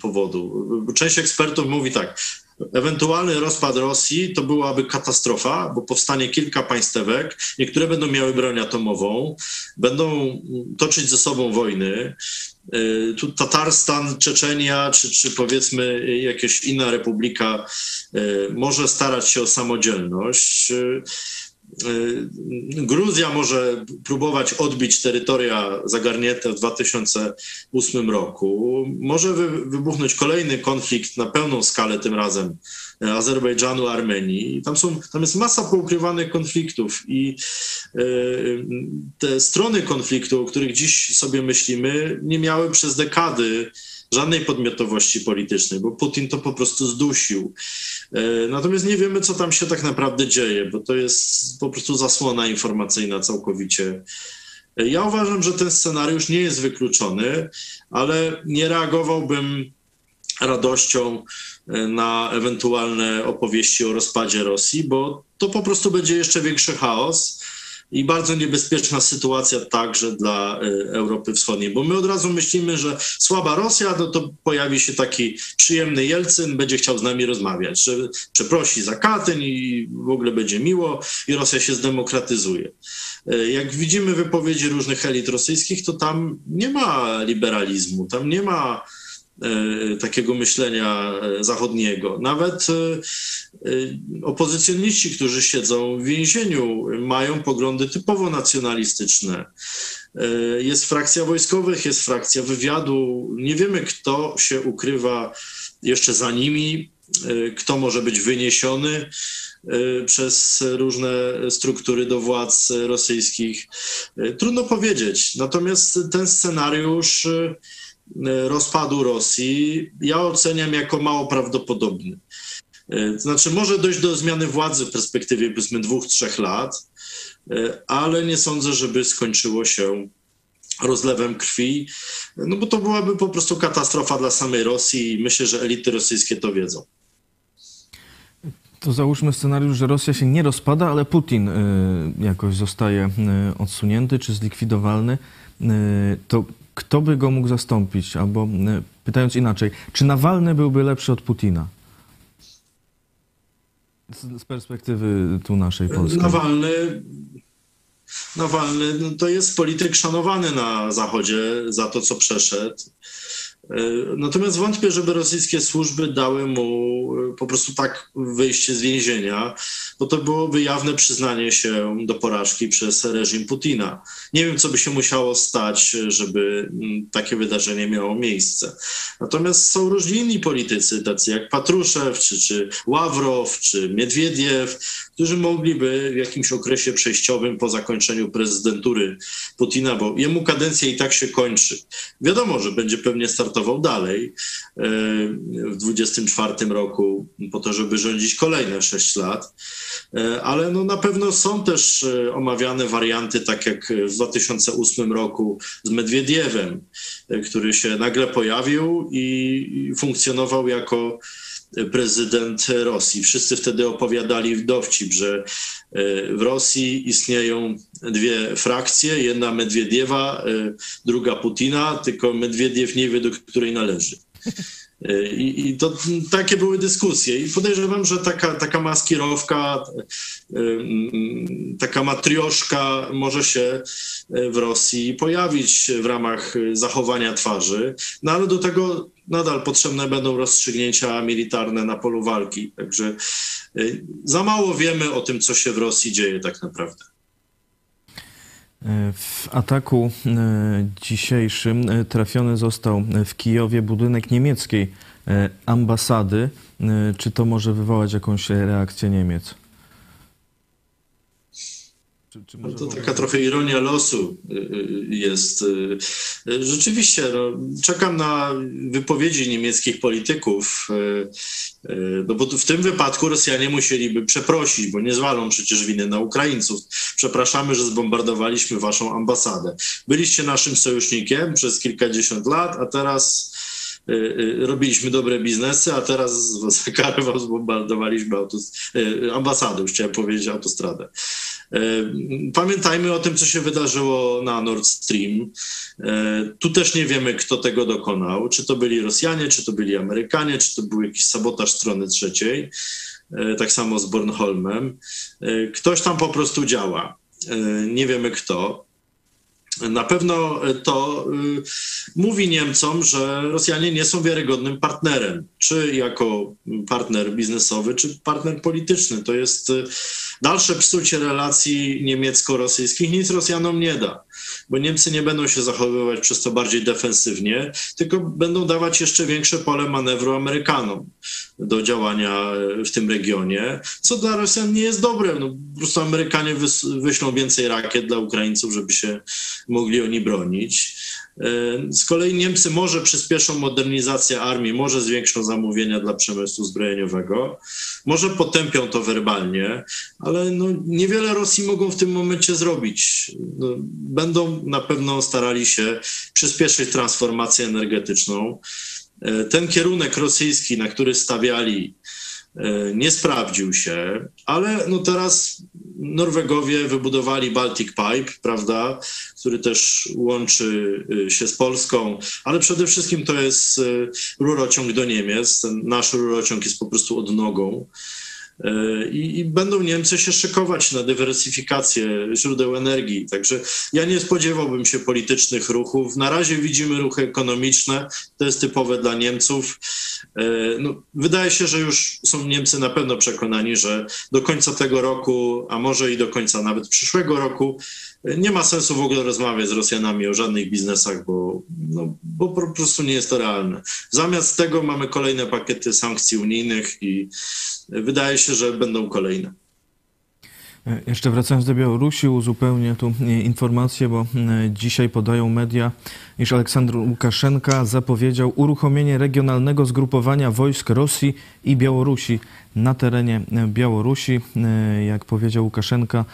powodu. Część ekspertów mówi tak, Ewentualny rozpad Rosji to byłaby katastrofa, bo powstanie kilka państewek, niektóre będą miały broń atomową, będą toczyć ze sobą wojny. Y, tu Tatarstan, Czeczenia, czy, czy powiedzmy jakaś inna republika y, może starać się o samodzielność. Y, Gruzja może próbować odbić terytoria zagarnięte w 2008 roku. Może wybuchnąć kolejny konflikt na pełną skalę tym razem Azerbejdżanu, Armenii. Tam, są, tam jest masa poukrywanych konfliktów i e, te strony konfliktu, o których dziś sobie myślimy, nie miały przez dekady żadnej podmiotowości politycznej, bo Putin to po prostu zdusił. E, natomiast nie wiemy, co tam się tak naprawdę dzieje, bo to jest po prostu zasłona informacyjna całkowicie. E, ja uważam, że ten scenariusz nie jest wykluczony, ale nie reagowałbym radością e, na ewentualne opowieści o rozpadzie Rosji, bo to po prostu będzie jeszcze większy chaos i bardzo niebezpieczna sytuacja także dla e, Europy Wschodniej, bo my od razu myślimy, że słaba Rosja, no to pojawi się taki przyjemny Jelcyn, będzie chciał z nami rozmawiać, że przeprosi za Katyn i w ogóle będzie miło i Rosja się zdemokratyzuje. E, jak widzimy wypowiedzi różnych elit rosyjskich, to tam nie ma liberalizmu, tam nie ma takiego myślenia e, zachodniego. Nawet e, opozycjoniści, którzy siedzą w więzieniu, mają poglądy typowo nacjonalistyczne. Jest frakcja wojskowych, jest frakcja wywiadu. Nie wiemy, kto się ukrywa jeszcze za nimi, kto może być wyniesiony przez różne struktury do władz rosyjskich. Trudno powiedzieć. Natomiast ten scenariusz E, rozpadu Rosji ja oceniam jako mało prawdopodobny. E, znaczy, może dojść do zmiany władzy w perspektywie powiedzmy dwóch, trzech lat, e, ale nie sądzę, żeby skończyło się rozlewem krwi, no bo to byłaby po prostu katastrofa dla samej Rosji i myślę, że elity rosyjskie to wiedzą. To załóżmy scenariusz, że Rosja się nie rozpada, ale Putin jakoś zostaje odsunięty czy zlikwidowalny. To kto by go mógł zastąpić? Albo e, pytając inaczej, czy Nawalny byłby lepszy od Putina? Z, perspektywy tu naszej Polski. Nawalny, Nawalny no to jest polityk szanowany na Zachodzie za to, co przeszedł. E, natomiast wątpię, żeby rosyjskie służby dały mu e, po prostu tak wyjście z więzienia, bo to byłoby jawne przyznanie się do porażki przez reżim Putina. Nie wiem, co by się musiało stać, żeby mm, takie wydarzenie miało miejsce. Natomiast są różni inni politycy, tacy jak Patruszew, czy, czy Ławrow, czy Miedwiediew, którzy mogliby w jakimś okresie przejściowym po zakończeniu prezydentury Putina, bo jemu kadencja i tak się kończy. Wiadomo, że będzie pewnie startował dalej e, w 24 roku po to, żeby rządzić kolejne 6 lat, e, ale no na pewno są też e, omawiane warianty, tak jak w 2008 roku z Medwiediewem, który się nagle pojawił i funkcjonował jako prezydent Rosji. Wszyscy wtedy opowiadali w dowcip, że e, w Rosji istnieją dwie frakcje, jedna Medwiediewa, e, druga Putina, tylko Medwiediew nie wie, do której należy. I, I, to takie były dyskusje. I podejrzewam, że taka, taka maskirowka, taka matrioszka może się w Rosji pojawić w ramach zachowania twarzy, no ale do tego nadal potrzebne będą rozstrzygnięcia militarne na polu walki. Także za mało wiemy o tym, co się w Rosji dzieje tak naprawdę. W ataku e, dzisiejszym e, trafiony został w Kijowie budynek niemieckiej e, ambasady. Czy to może wywołać jakąś reakcję Niemiec? Czy, czy no to taka trochę ironia losu y, y, jest. Y, rzeczywiście, no, czekam na wypowiedzi niemieckich polityków, no bo w tym wypadku Rosjanie musieliby przeprosić, bo nie zwalą przecież winy na Ukraińców. Przepraszamy, że zbombardowaliśmy waszą ambasadę. Byliście naszym sojusznikiem przez kilkadziesiąt lat, a teraz robiliśmy dobre biznesy, a teraz za karę wam zbombardowaliśmy ambasadę, już chciałem powiedzieć autostradę. E, pamiętajmy o tym, co się wydarzyło na Nord Stream. E, tu też nie wiemy, kto tego dokonał. Czy to byli Rosjanie, czy to byli Amerykanie, czy to był jakiś sabotaż strony trzeciej. E, tak samo z Bornholmem. Ktoś tam po prostu działa. Nie wiemy kto. Na pewno to mówi Niemcom, że Rosjanie nie są wiarygodnym partnerem, czy jako partner biznesowy, czy partner polityczny. To jest dalsze psucie relacji niemiecko-rosyjskich nic Rosjanom nie da, bo Niemcy nie będą się zachowywać przez to bardziej defensywnie, tylko będą dawać jeszcze większe pole manewru Amerykanom do działania w tym regionie, co dla Rosjan nie jest dobre. No, po prostu Amerykanie wyślą więcej rakiet dla Ukraińców, żeby się mogli oni bronić. E, z kolei Niemcy może przyspieszą modernizację armii, może zwiększą zamówienia dla przemysłu zbrojeniowego, może potępią to werbalnie, ale no niewiele Rosji mogą w tym momencie zrobić. No, będą na pewno starali się przyspieszyć transformację energetyczną. E, ten kierunek rosyjski, na który stawiali, nie sprawdził się, ale no teraz Norwegowie wybudowali Baltic Pipe, prawda, który też łączy y, się z Polską, ale przede wszystkim to jest y, rurociąg do Niemiec. Ten nasz rurociąg jest po prostu odnogą. E, I, I, będą Niemcy się szykować na dywersyfikację źródeł energii. Także ja nie spodziewałbym się politycznych ruchów. Na razie widzimy ruchy ekonomiczne, to jest typowe dla Niemców. E, no, wydaje się, że już są Niemcy na pewno przekonani, że do końca tego roku, a może i do końca nawet przyszłego roku, nie ma sensu w ogóle rozmawiać z Rosjanami o żadnych biznesach, bo, no, bo po prostu nie jest to realne. Zamiast tego mamy kolejne pakiety sankcji unijnych i wydaje się, że będą kolejne. Jeszcze wracając do Białorusi, uzupełnię tu informację, bo e, dzisiaj podają media, iż Aleksandr Łukaszenka zapowiedział uruchomienie regionalnego zgrupowania wojsk Rosji i Białorusi na terenie Białorusi. E, jak powiedział Łukaszenka,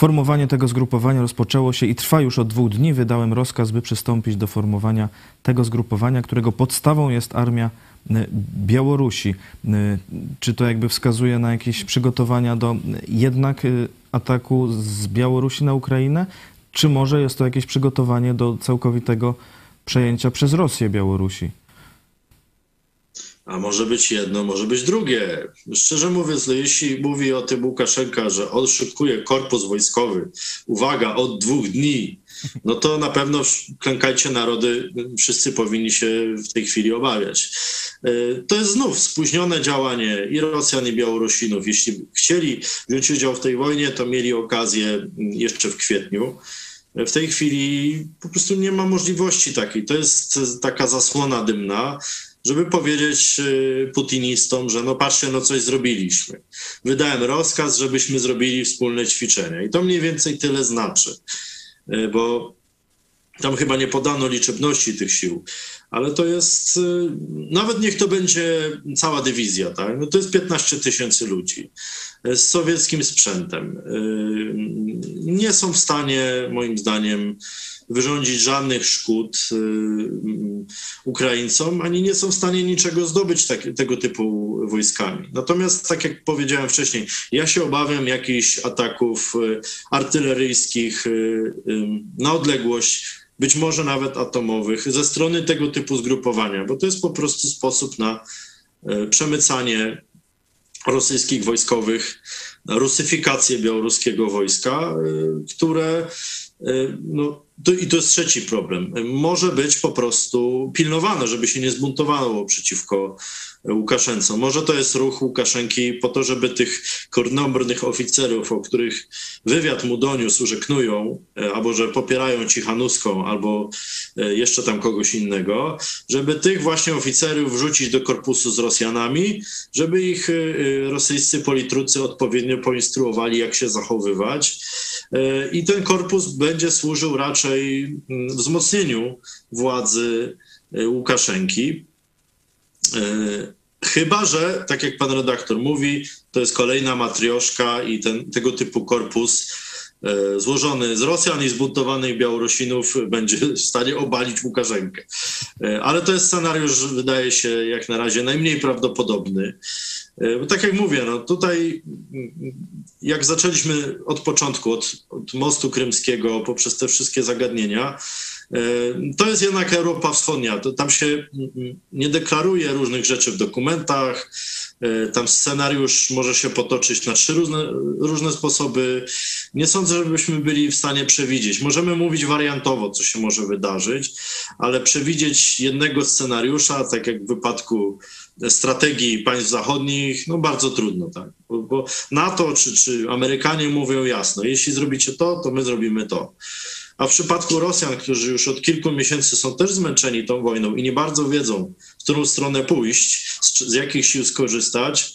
Formowanie tego zgrupowania rozpoczęło się i trwa już od dwóch dni. Wydałem rozkaz, by przystąpić do formowania tego zgrupowania, którego podstawą jest armia e, Białorusi. E, czy to jakby wskazuje na jakieś przygotowania do jednak e, ataku z Białorusi na Ukrainę? Czy może jest to jakieś przygotowanie do całkowitego przejęcia przez Rosję Białorusi? A może być jedno, może być drugie. Szczerze mówiąc, no jeśli mówi o tym Łukaszenka, że on korpus wojskowy, uwaga, od dwóch dni, no to na pewno klękajcie narody, wszyscy powinni się w tej chwili obawiać. E, to jest znów spóźnione działanie i Rosjan, i Białorusinów. Jeśli chcieli wziąć udział w tej wojnie, to mieli okazję jeszcze w kwietniu. W tej chwili po prostu nie ma możliwości takiej. To jest taka zasłona dymna żeby powiedzieć y, putinistom, że no patrzcie, no coś zrobiliśmy. Wydałem rozkaz, żebyśmy zrobili wspólne ćwiczenia. I to mniej więcej tyle znaczy, y, bo tam chyba nie podano liczebności tych sił, ale to jest, y, nawet niech to będzie cała dywizja, tak? No to jest 15 tysięcy ludzi z sowieckim sprzętem. Nie są w stanie, moim zdaniem, wyrządzić żadnych szkód y, Ukraińcom, ani nie są w stanie niczego zdobyć tak, tego typu wojskami. Natomiast, tak jak powiedziałem wcześniej, ja się obawiam jakichś ataków y, artyleryjskich y, na odległość być może nawet atomowych, ze strony tego typu zgrupowania, bo to jest po prostu sposób na przemycanie rosyjskich wojskowych, rusyfikację białoruskiego wojska, które no, to, I to jest trzeci problem. Może być po prostu pilnowane, żeby się nie zbuntowało przeciwko Łukaszence. Może to jest ruch Łukaszenki po to, żeby tych kornobrnych oficerów, o których wywiad mu doniósł, że knują, e, albo że popierają Cichanuską, albo e, jeszcze tam kogoś innego, żeby tych właśnie oficerów wrzucić do korpusu z Rosjanami, żeby ich e, rosyjscy politrucy odpowiednio poinstruowali, jak się zachowywać. I ten korpus będzie służył raczej mm, wzmocnieniu władzy Łukaszenki. E, chyba, że, tak jak pan redaktor mówi, to jest kolejna matrioszka i ten, tego typu korpus e, złożony z Rosjan i zbuntowanych Białorusinów będzie w stanie obalić Łukaszenkę. E, ale to jest scenariusz, wydaje się, jak na razie najmniej prawdopodobny. Bo tak jak mówię, no tutaj jak zaczęliśmy od początku, od, od mostu krymskiego, poprzez te wszystkie zagadnienia, E, to jest jednak Europa Wschodnia. To tam się mm, mm, nie deklaruje różnych rzeczy w dokumentach. E, tam scenariusz może się potoczyć na trzy różne, różne sposoby. Nie sądzę, żebyśmy byli w stanie przewidzieć. Możemy mówić wariantowo, co się może wydarzyć, ale przewidzieć jednego scenariusza, tak jak w wypadku strategii państw zachodnich, no bardzo trudno, tak. Bo, bo NATO czy, czy Amerykanie mówią jasno, jeśli zrobicie to, to my zrobimy to. A w przypadku Rosjan, którzy już od kilku miesięcy są też zmęczeni tą wojną i nie bardzo wiedzą, w którą stronę pójść, z, z jakich sił skorzystać,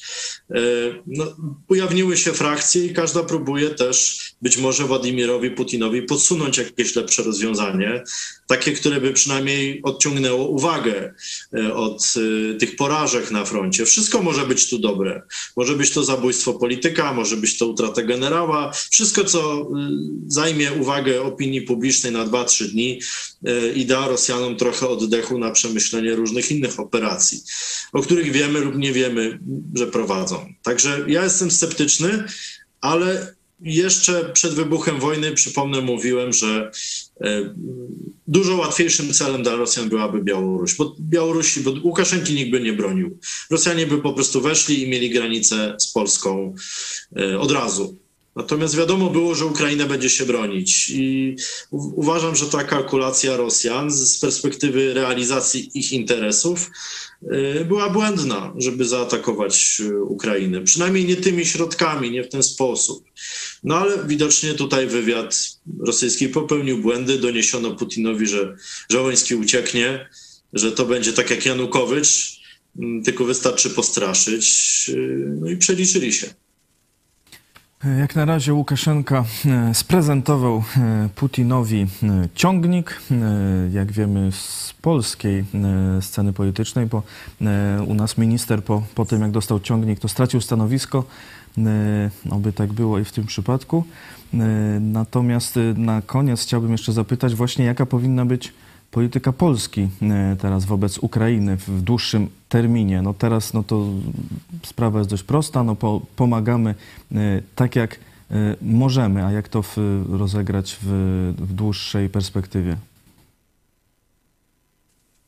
e, no, ujawniły się frakcje i każda próbuje też być może Władimirowi Putinowi podsunąć jakieś lepsze rozwiązanie, takie, które by przynajmniej odciągnęło uwagę e, od e, tych porażek na froncie. Wszystko może być tu dobre. Może być to zabójstwo polityka, może być to utrata generała. Wszystko, co zajmie uwagę opinii publicznej na 2-3 dni i da Rosjanom trochę oddechu na przemyślenie różnych innych operacji, o których wiemy lub nie wiemy, że prowadzą. Także ja jestem sceptyczny, ale jeszcze przed wybuchem wojny, przypomnę, mówiłem, że e, dużo łatwiejszym celem dla Rosjan byłaby Białoruś, bo Białorusi, bo Łukaszenki nikt by nie bronił. Rosjanie by po prostu weszli i mieli granicę z Polską e, od razu. Natomiast wiadomo było, że Ukraina będzie się bronić i uważam, że ta kalkulacja Rosjan z perspektywy realizacji ich interesów y, była błędna, żeby zaatakować y, Ukrainę. Przynajmniej nie tymi środkami, nie w ten sposób. No ale widocznie tutaj wywiad rosyjski popełnił błędy. Doniesiono Putinowi, że Żołański ucieknie, że to będzie tak jak Janukowycz, mm, tylko wystarczy postraszyć. Y, no i przeliczyli się. Jak na razie Łukaszenka e, sprezentował e, Putinowi e, ciągnik, jak wiemy z polskiej sceny politycznej, bo u nas minister po, po tym jak dostał ciągnik to stracił stanowisko, oby tak było i w tym przypadku. Natomiast na koniec chciałbym jeszcze zapytać właśnie jaka powinna być polityka Polski e, teraz wobec Ukrainy w dłuższym terminie. No teraz no to sprawa jest dość prosta, no po, pomagamy e, tak jak e, możemy, a jak to w, rozegrać w, w dłuższej perspektywie?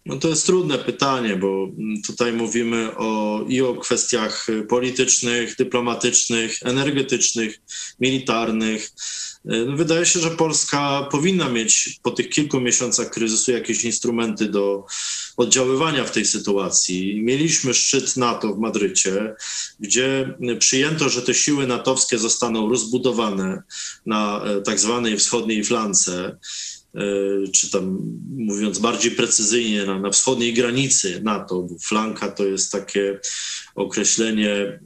No to jest trudne pytanie, bo tutaj mówimy o, i o kwestiach politycznych, dyplomatycznych, energetycznych, militarnych. No, wydaje się, że Polska powinna mieć po tych kilku miesiącach kryzysu jakieś instrumenty do oddziaływania w tej sytuacji. Mieliśmy szczyt NATO w Madrycie, gdzie przyjęto, że te siły natowskie zostaną rozbudowane na e, tak zwanej wschodniej flance. E, czy tam mówiąc bardziej precyzyjnie, na, na wschodniej granicy NATO, bo flanka to jest takie określenie e,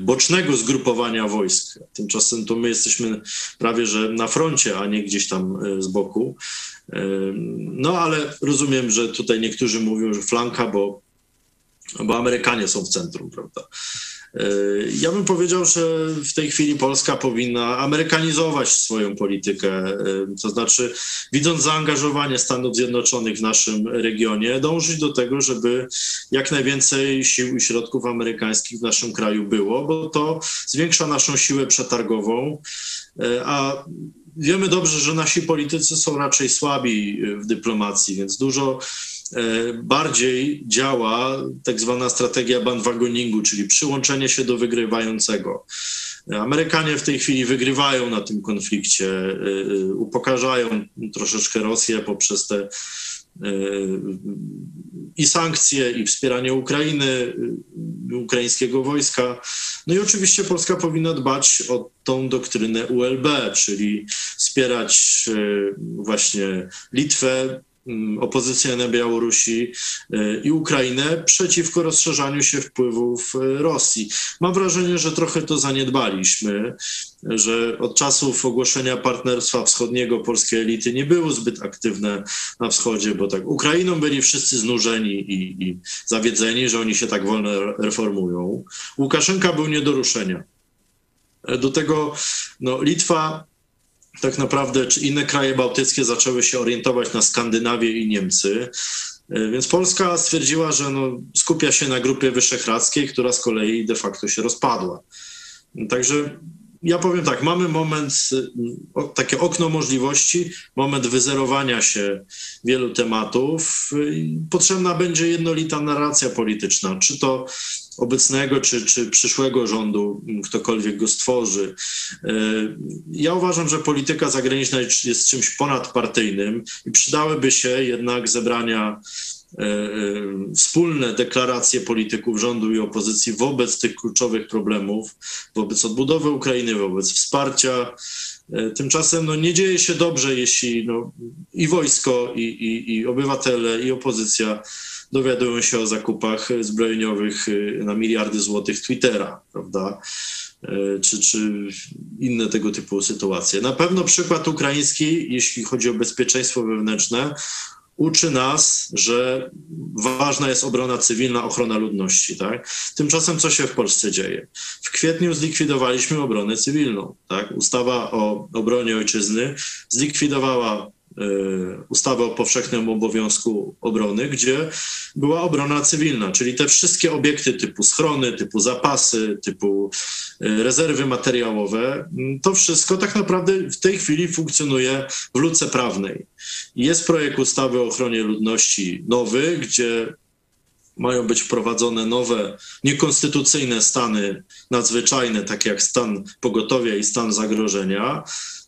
bocznego zgrupowania wojsk. Tymczasem to my jesteśmy prawie że na froncie, a nie gdzieś tam e, z boku. No ale rozumiem, że tutaj niektórzy mówią, że flanka, bo, bo Amerykanie są w centrum, prawda? E, ja bym powiedział, że w tej chwili Polska powinna amerykanizować swoją politykę, e, to znaczy, widząc zaangażowanie Stanów Zjednoczonych w naszym regionie, dążyć do tego, żeby jak najwięcej sił i środków amerykańskich w naszym kraju było, bo to zwiększa naszą siłę przetargową, e, a wiemy dobrze, że nasi politycy są raczej słabi w dyplomacji, więc dużo bardziej działa tak zwana strategia bandwagoningu, czyli przyłączenie się do wygrywającego. Amerykanie w tej chwili wygrywają na tym konflikcie, upokarzają troszeczkę Rosję poprzez te i sankcje, i wspieranie Ukrainy, ukraińskiego wojska. No i oczywiście Polska powinna dbać o tą doktrynę ULB, czyli wspierać e, właśnie Litwę, opozycję na Białorusi e, i Ukrainę przeciwko rozszerzaniu się wpływów e, Rosji. Mam wrażenie, że trochę to zaniedbaliśmy, że od czasów ogłoszenia Partnerstwa Wschodniego polskie elity nie były zbyt aktywne na wschodzie, bo tak Ukrainą byli wszyscy znużeni i, i zawiedzeni, że oni się tak wolno reformują. Łukaszenka był nie do ruszenia. E, do tego no, Litwa tak naprawdę czy inne kraje bałtyckie zaczęły się orientować na Skandynawię i Niemcy. E, więc Polska stwierdziła, że no, skupia się na grupie wyszehradzkiej, która z kolei de facto się rozpadła. Także ja powiem tak, mamy moment, takie okno możliwości, moment wyzerowania się wielu tematów. Potrzebna będzie jednolita narracja polityczna, czy to obecnego czy, czy przyszłego rządu, ktokolwiek go stworzy. E, ja uważam, że polityka zagraniczna jest czymś ponadpartyjnym i przydałyby się jednak zebrania e, e, wspólne deklaracje polityków rządu i opozycji wobec tych kluczowych problemów, wobec odbudowy Ukrainy, wobec wsparcia. Tymczasem no, nie dzieje się dobrze, jeśli no, i wojsko, i, i, i obywatele, i opozycja dowiadują się o zakupach zbrojeniowych y, na miliardy złotych Twittera, prawda? Y, czy, czy inne tego typu sytuacje. Na pewno przykład ukraiński, jeśli chodzi o bezpieczeństwo wewnętrzne, uczy nas, że ważna jest obrona cywilna, ochrona ludności. Tak? Tymczasem co się w Polsce dzieje? W kwietniu zlikwidowaliśmy obronę cywilną. Tak? Ustawa o obronie ojczyzny zlikwidowała E, ustawę o powszechnym obowiązku obrony, gdzie była obrona cywilna, czyli te wszystkie obiekty typu schrony, typu zapasy, typu e, rezerwy materiałowe, to wszystko tak naprawdę w tej chwili funkcjonuje w luce prawnej. Jest projekt ustawy o ochronie ludności nowy, gdzie mają być wprowadzone nowe, niekonstytucyjne stany nadzwyczajne, takie jak stan pogotowia i stan zagrożenia,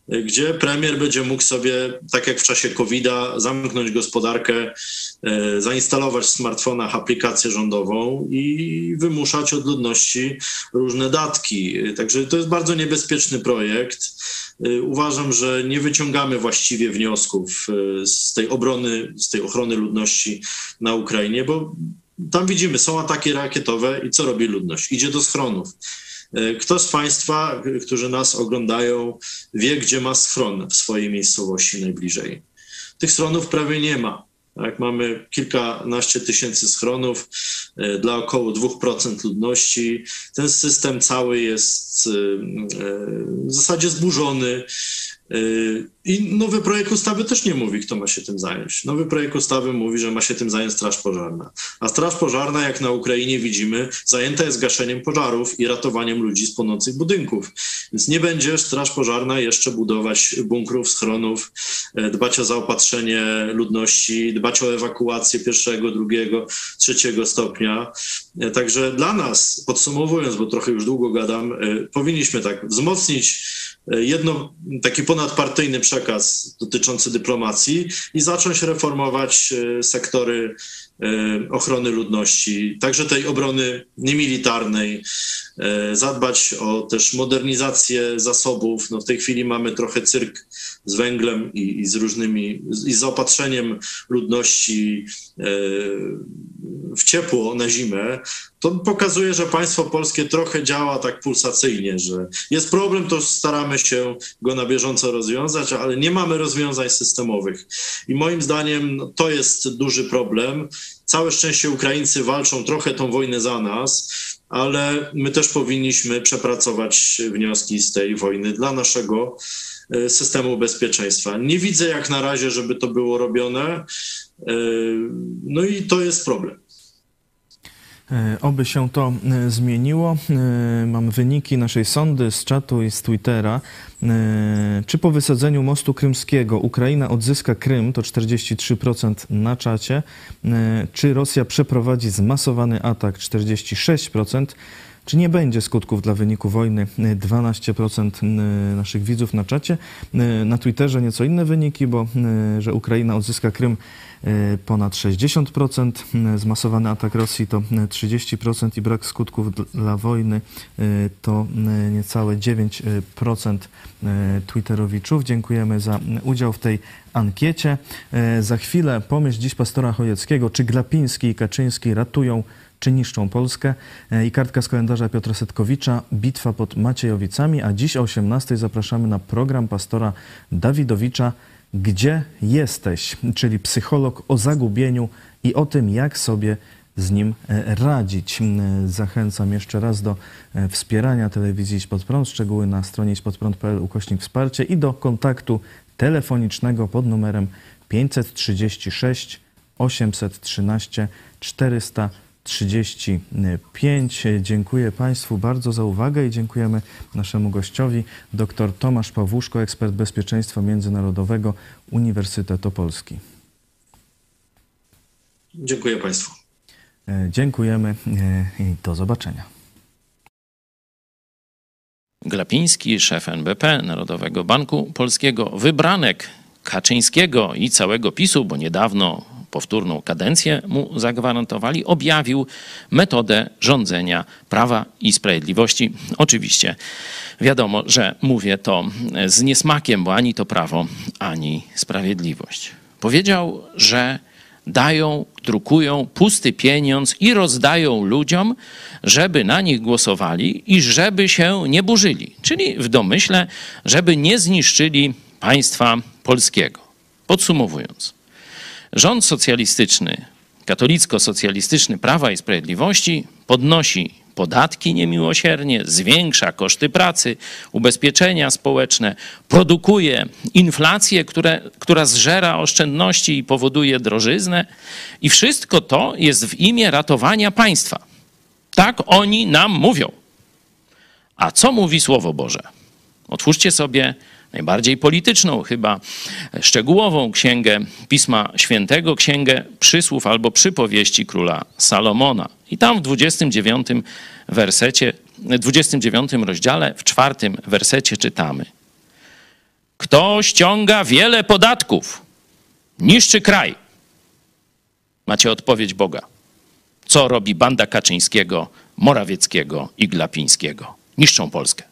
gdzie premier będzie mógł sobie, tak jak w czasie COVID-a, zamknąć gospodarkę, e, zainstalować w smartfonach aplikację rządową i wymuszać od ludności różne datki. Także to jest bardzo niebezpieczny projekt. E, uważam, że nie wyciągamy właściwie wniosków e, z tej obrony, z tej ochrony ludności na Ukrainie, bo tam widzimy, są ataki rakietowe i co robi ludność? Idzie do schronów. E, kto z Państwa, którzy nas oglądają, wie, gdzie ma schron w swojej miejscowości najbliżej? Tych schronów prawie nie ma. Tak, mamy kilkanaście tysięcy schronów e, dla około 2% ludności. Ten system cały jest e, w zasadzie zburzony. I nowy projekt ustawy też nie mówi, kto ma się tym zająć. Nowy projekt ustawy mówi, że ma się tym zająć Straż Pożarna. A Straż Pożarna, jak na Ukrainie widzimy, zajęta jest gaszeniem pożarów i ratowaniem ludzi z płonących budynków. Więc nie będzie Straż Pożarna jeszcze budować bunkrów, schronów, e, dbać o zaopatrzenie ludności, dbać o ewakuację pierwszego, drugiego, trzeciego stopnia. E, także dla nas, podsumowując, bo trochę już długo gadam, e, powinniśmy tak wzmocnić jedno, taki ponadpartyjny przekaz, dotyczący dyplomacji i zacząć reformować e, sektory e, ochrony ludności, także tej obrony niemilitarnej, e, zadbać o też modernizację zasobów. No w tej chwili mamy trochę cyrk z węglem i, i z różnymi, i z zaopatrzeniem ludności w ciepło na zimę, to pokazuje, że państwo polskie trochę działa tak pulsacyjnie, że jest problem, to staramy się go na bieżąco rozwiązać, ale nie mamy rozwiązań systemowych. I moim zdaniem no, to jest duży problem. Całe szczęście Ukraińcy walczą trochę tą wojnę za nas, ale my też powinniśmy przepracować wnioski z tej wojny dla naszego e, systemu bezpieczeństwa. Nie widzę jak na razie, żeby to było robione. E, no i to jest problem. E, oby się to e, zmieniło. E, mam wyniki naszej sondy z czatu i z Twittera. Czy po wysadzeniu mostu krymskiego Ukraina odzyska Krym, to 43% na czacie. Czy Rosja przeprowadzi zmasowany atak, 46%. Czy nie będzie skutków dla wyniku wojny? 12% naszych widzów na czacie. Na Twitterze nieco inne wyniki, bo że Ukraina odzyska Krym ponad 60%, e, zmasowany atak Rosji to 30% e, i brak skutków dla wojny to niecałe 9% Twitterowiczów. Dziękujemy za udział w tej ankiecie. Za chwilę pomyśl dziś pastora Chojeckiego, czy Glapiński i Kaczyński ratują czy niszczą Polskę. I kartka z kalendarza Piotra Setkowicza, bitwa pod Maciejowicami, a dziś o 18 zapraszamy na program pastora Dawidowicza gdzie jesteś, czyli psycholog o zagubieniu i o tym, jak sobie z nim e, radzić. Zachęcam jeszcze raz do e, wspierania telewizji Idź Pod Prąd, szczegóły na stronie idźpodprąd.pl ukośnik wsparcie i do kontaktu telefonicznego pod numerem 536 813 400 35. Dziękuję Państwu bardzo za uwagę i dziękujemy naszemu gościowi, dr Tomasz Pawłuszko, ekspert bezpieczeństwa międzynarodowego Uniwersytet Opolski. Dziękuję Państwu. E, dziękujemy e, i do zobaczenia. Glapiński, szef NBP, Narodowego Banku Polskiego, wybranek Kaczyńskiego i całego PiSu, bo niedawno powtórną kadencję mu zagwarantowali, objawił metodę rządzenia prawa i sprawiedliwości. Oczywiście wiadomo, że mówię to z niesmakiem, bo ani to prawo, ani sprawiedliwość. Powiedział, że dają, drukują pusty pieniądz i rozdają ludziom, żeby na nich głosowali i żeby się nie burzyli. Czyli w domyśle, żeby nie zniszczyli państwa polskiego. Podsumowując, Rząd socjalistyczny, katolicko-socjalistyczny Prawa i Sprawiedliwości podnosi podatki niemiłosiernie, zwiększa koszty pracy, ubezpieczenia społeczne, produkuje inflację, które, która zżera oszczędności i powoduje drożyznę. I wszystko to jest w imię ratowania państwa. Tak oni nam mówią. A co mówi Słowo Boże? Otwórzcie sobie najbardziej polityczną, chyba szczegółową księgę Pisma Świętego, księgę przysłów albo przypowieści króla Salomona. I tam w 29 wersecie, 29 rozdziale, w czwartym wersecie czytamy: Kto ściąga wiele podatków, niszczy kraj. Macie odpowiedź Boga. Co robi banda Kaczyńskiego, Morawieckiego i Glapińskiego? Niszczą Polskę.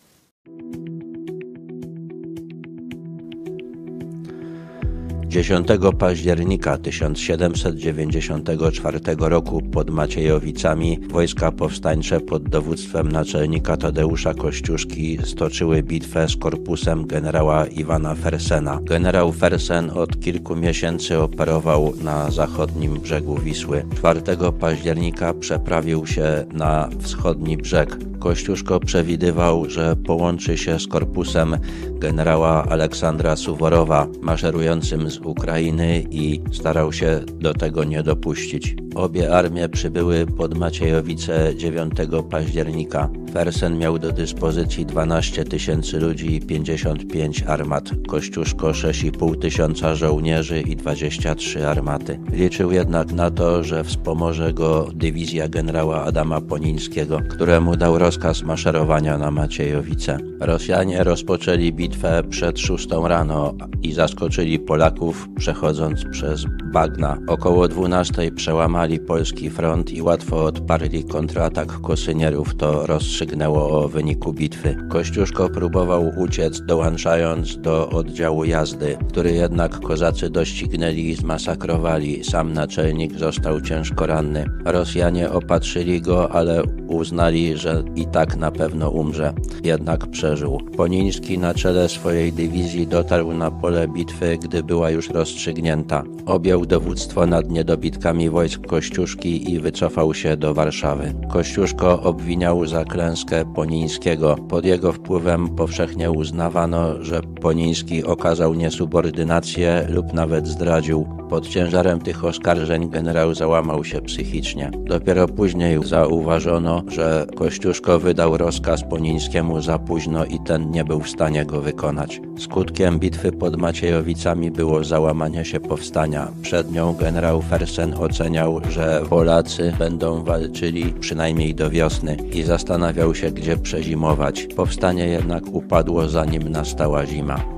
10 października 1794 roku pod Maciejowicami wojska powstańcze pod dowództwem naczelnika Tadeusza Kościuszki stoczyły bitwę z korpusem generała Iwana Fersena. Generał Fersen od kilku miesięcy operował na zachodnim brzegu Wisły. 4 października przeprawił się na wschodni brzeg. Kościuszko przewidywał, że połączy się z korpusem generała Aleksandra Suworowa maszerującym z Ukrainy i starał się do tego nie dopuścić. Obie armie przybyły pod Maciejowice 9 października. Fersen miał do dyspozycji 12 tysięcy ludzi i 55 armat, Kościuszko 6,5 tysiąca żołnierzy i 23 armaty. Liczył jednak na to, że wspomoże go dywizja generała Adama Ponińskiego, któremu dał rozkaz maszerowania na Maciejowice. Rosjanie rozpoczęli bitwę przed 6 rano i zaskoczyli Polaków przechodząc przez bagna. Około 12 przełamali polski front i łatwo odparli kontratak kosynierów. To rozstrzygnęło o wyniku bitwy. Kościuszko próbował uciec, dołączając do oddziału jazdy, który jednak kozacy doścignęli i zmasakrowali. Sam naczelnik został ciężko ranny. Rosjanie opatrzyli go, ale uznali, że i tak na pewno umrze. Jednak przeżył. Poniński na czele swojej dywizji dotarł na pole bitwy, gdy była już rozstrzygnięta. Objął dowództwo nad niedobitkami wojsk Kościuszki i wycofał się do Warszawy. Kościuszko obwiniał za klęskę Ponińskiego. Pod jego wpływem powszechnie uznawano, że Poniński okazał niesubordynację lub nawet zdradził. Pod ciężarem tych oskarżeń generał załamał się psychicznie. Dopiero później zauważono, że Kościuszko wydał rozkaz Ponińskiemu za późno i ten nie był w stanie go wykonać. Skutkiem bitwy pod Maciejowicami było załamanie się powstania. Przed nią generał Fersen oceniał, że Polacy będą walczyli przynajmniej do wiosny i zastanawiał się, gdzie przezimować. Powstanie jednak upadło zanim nastała zima.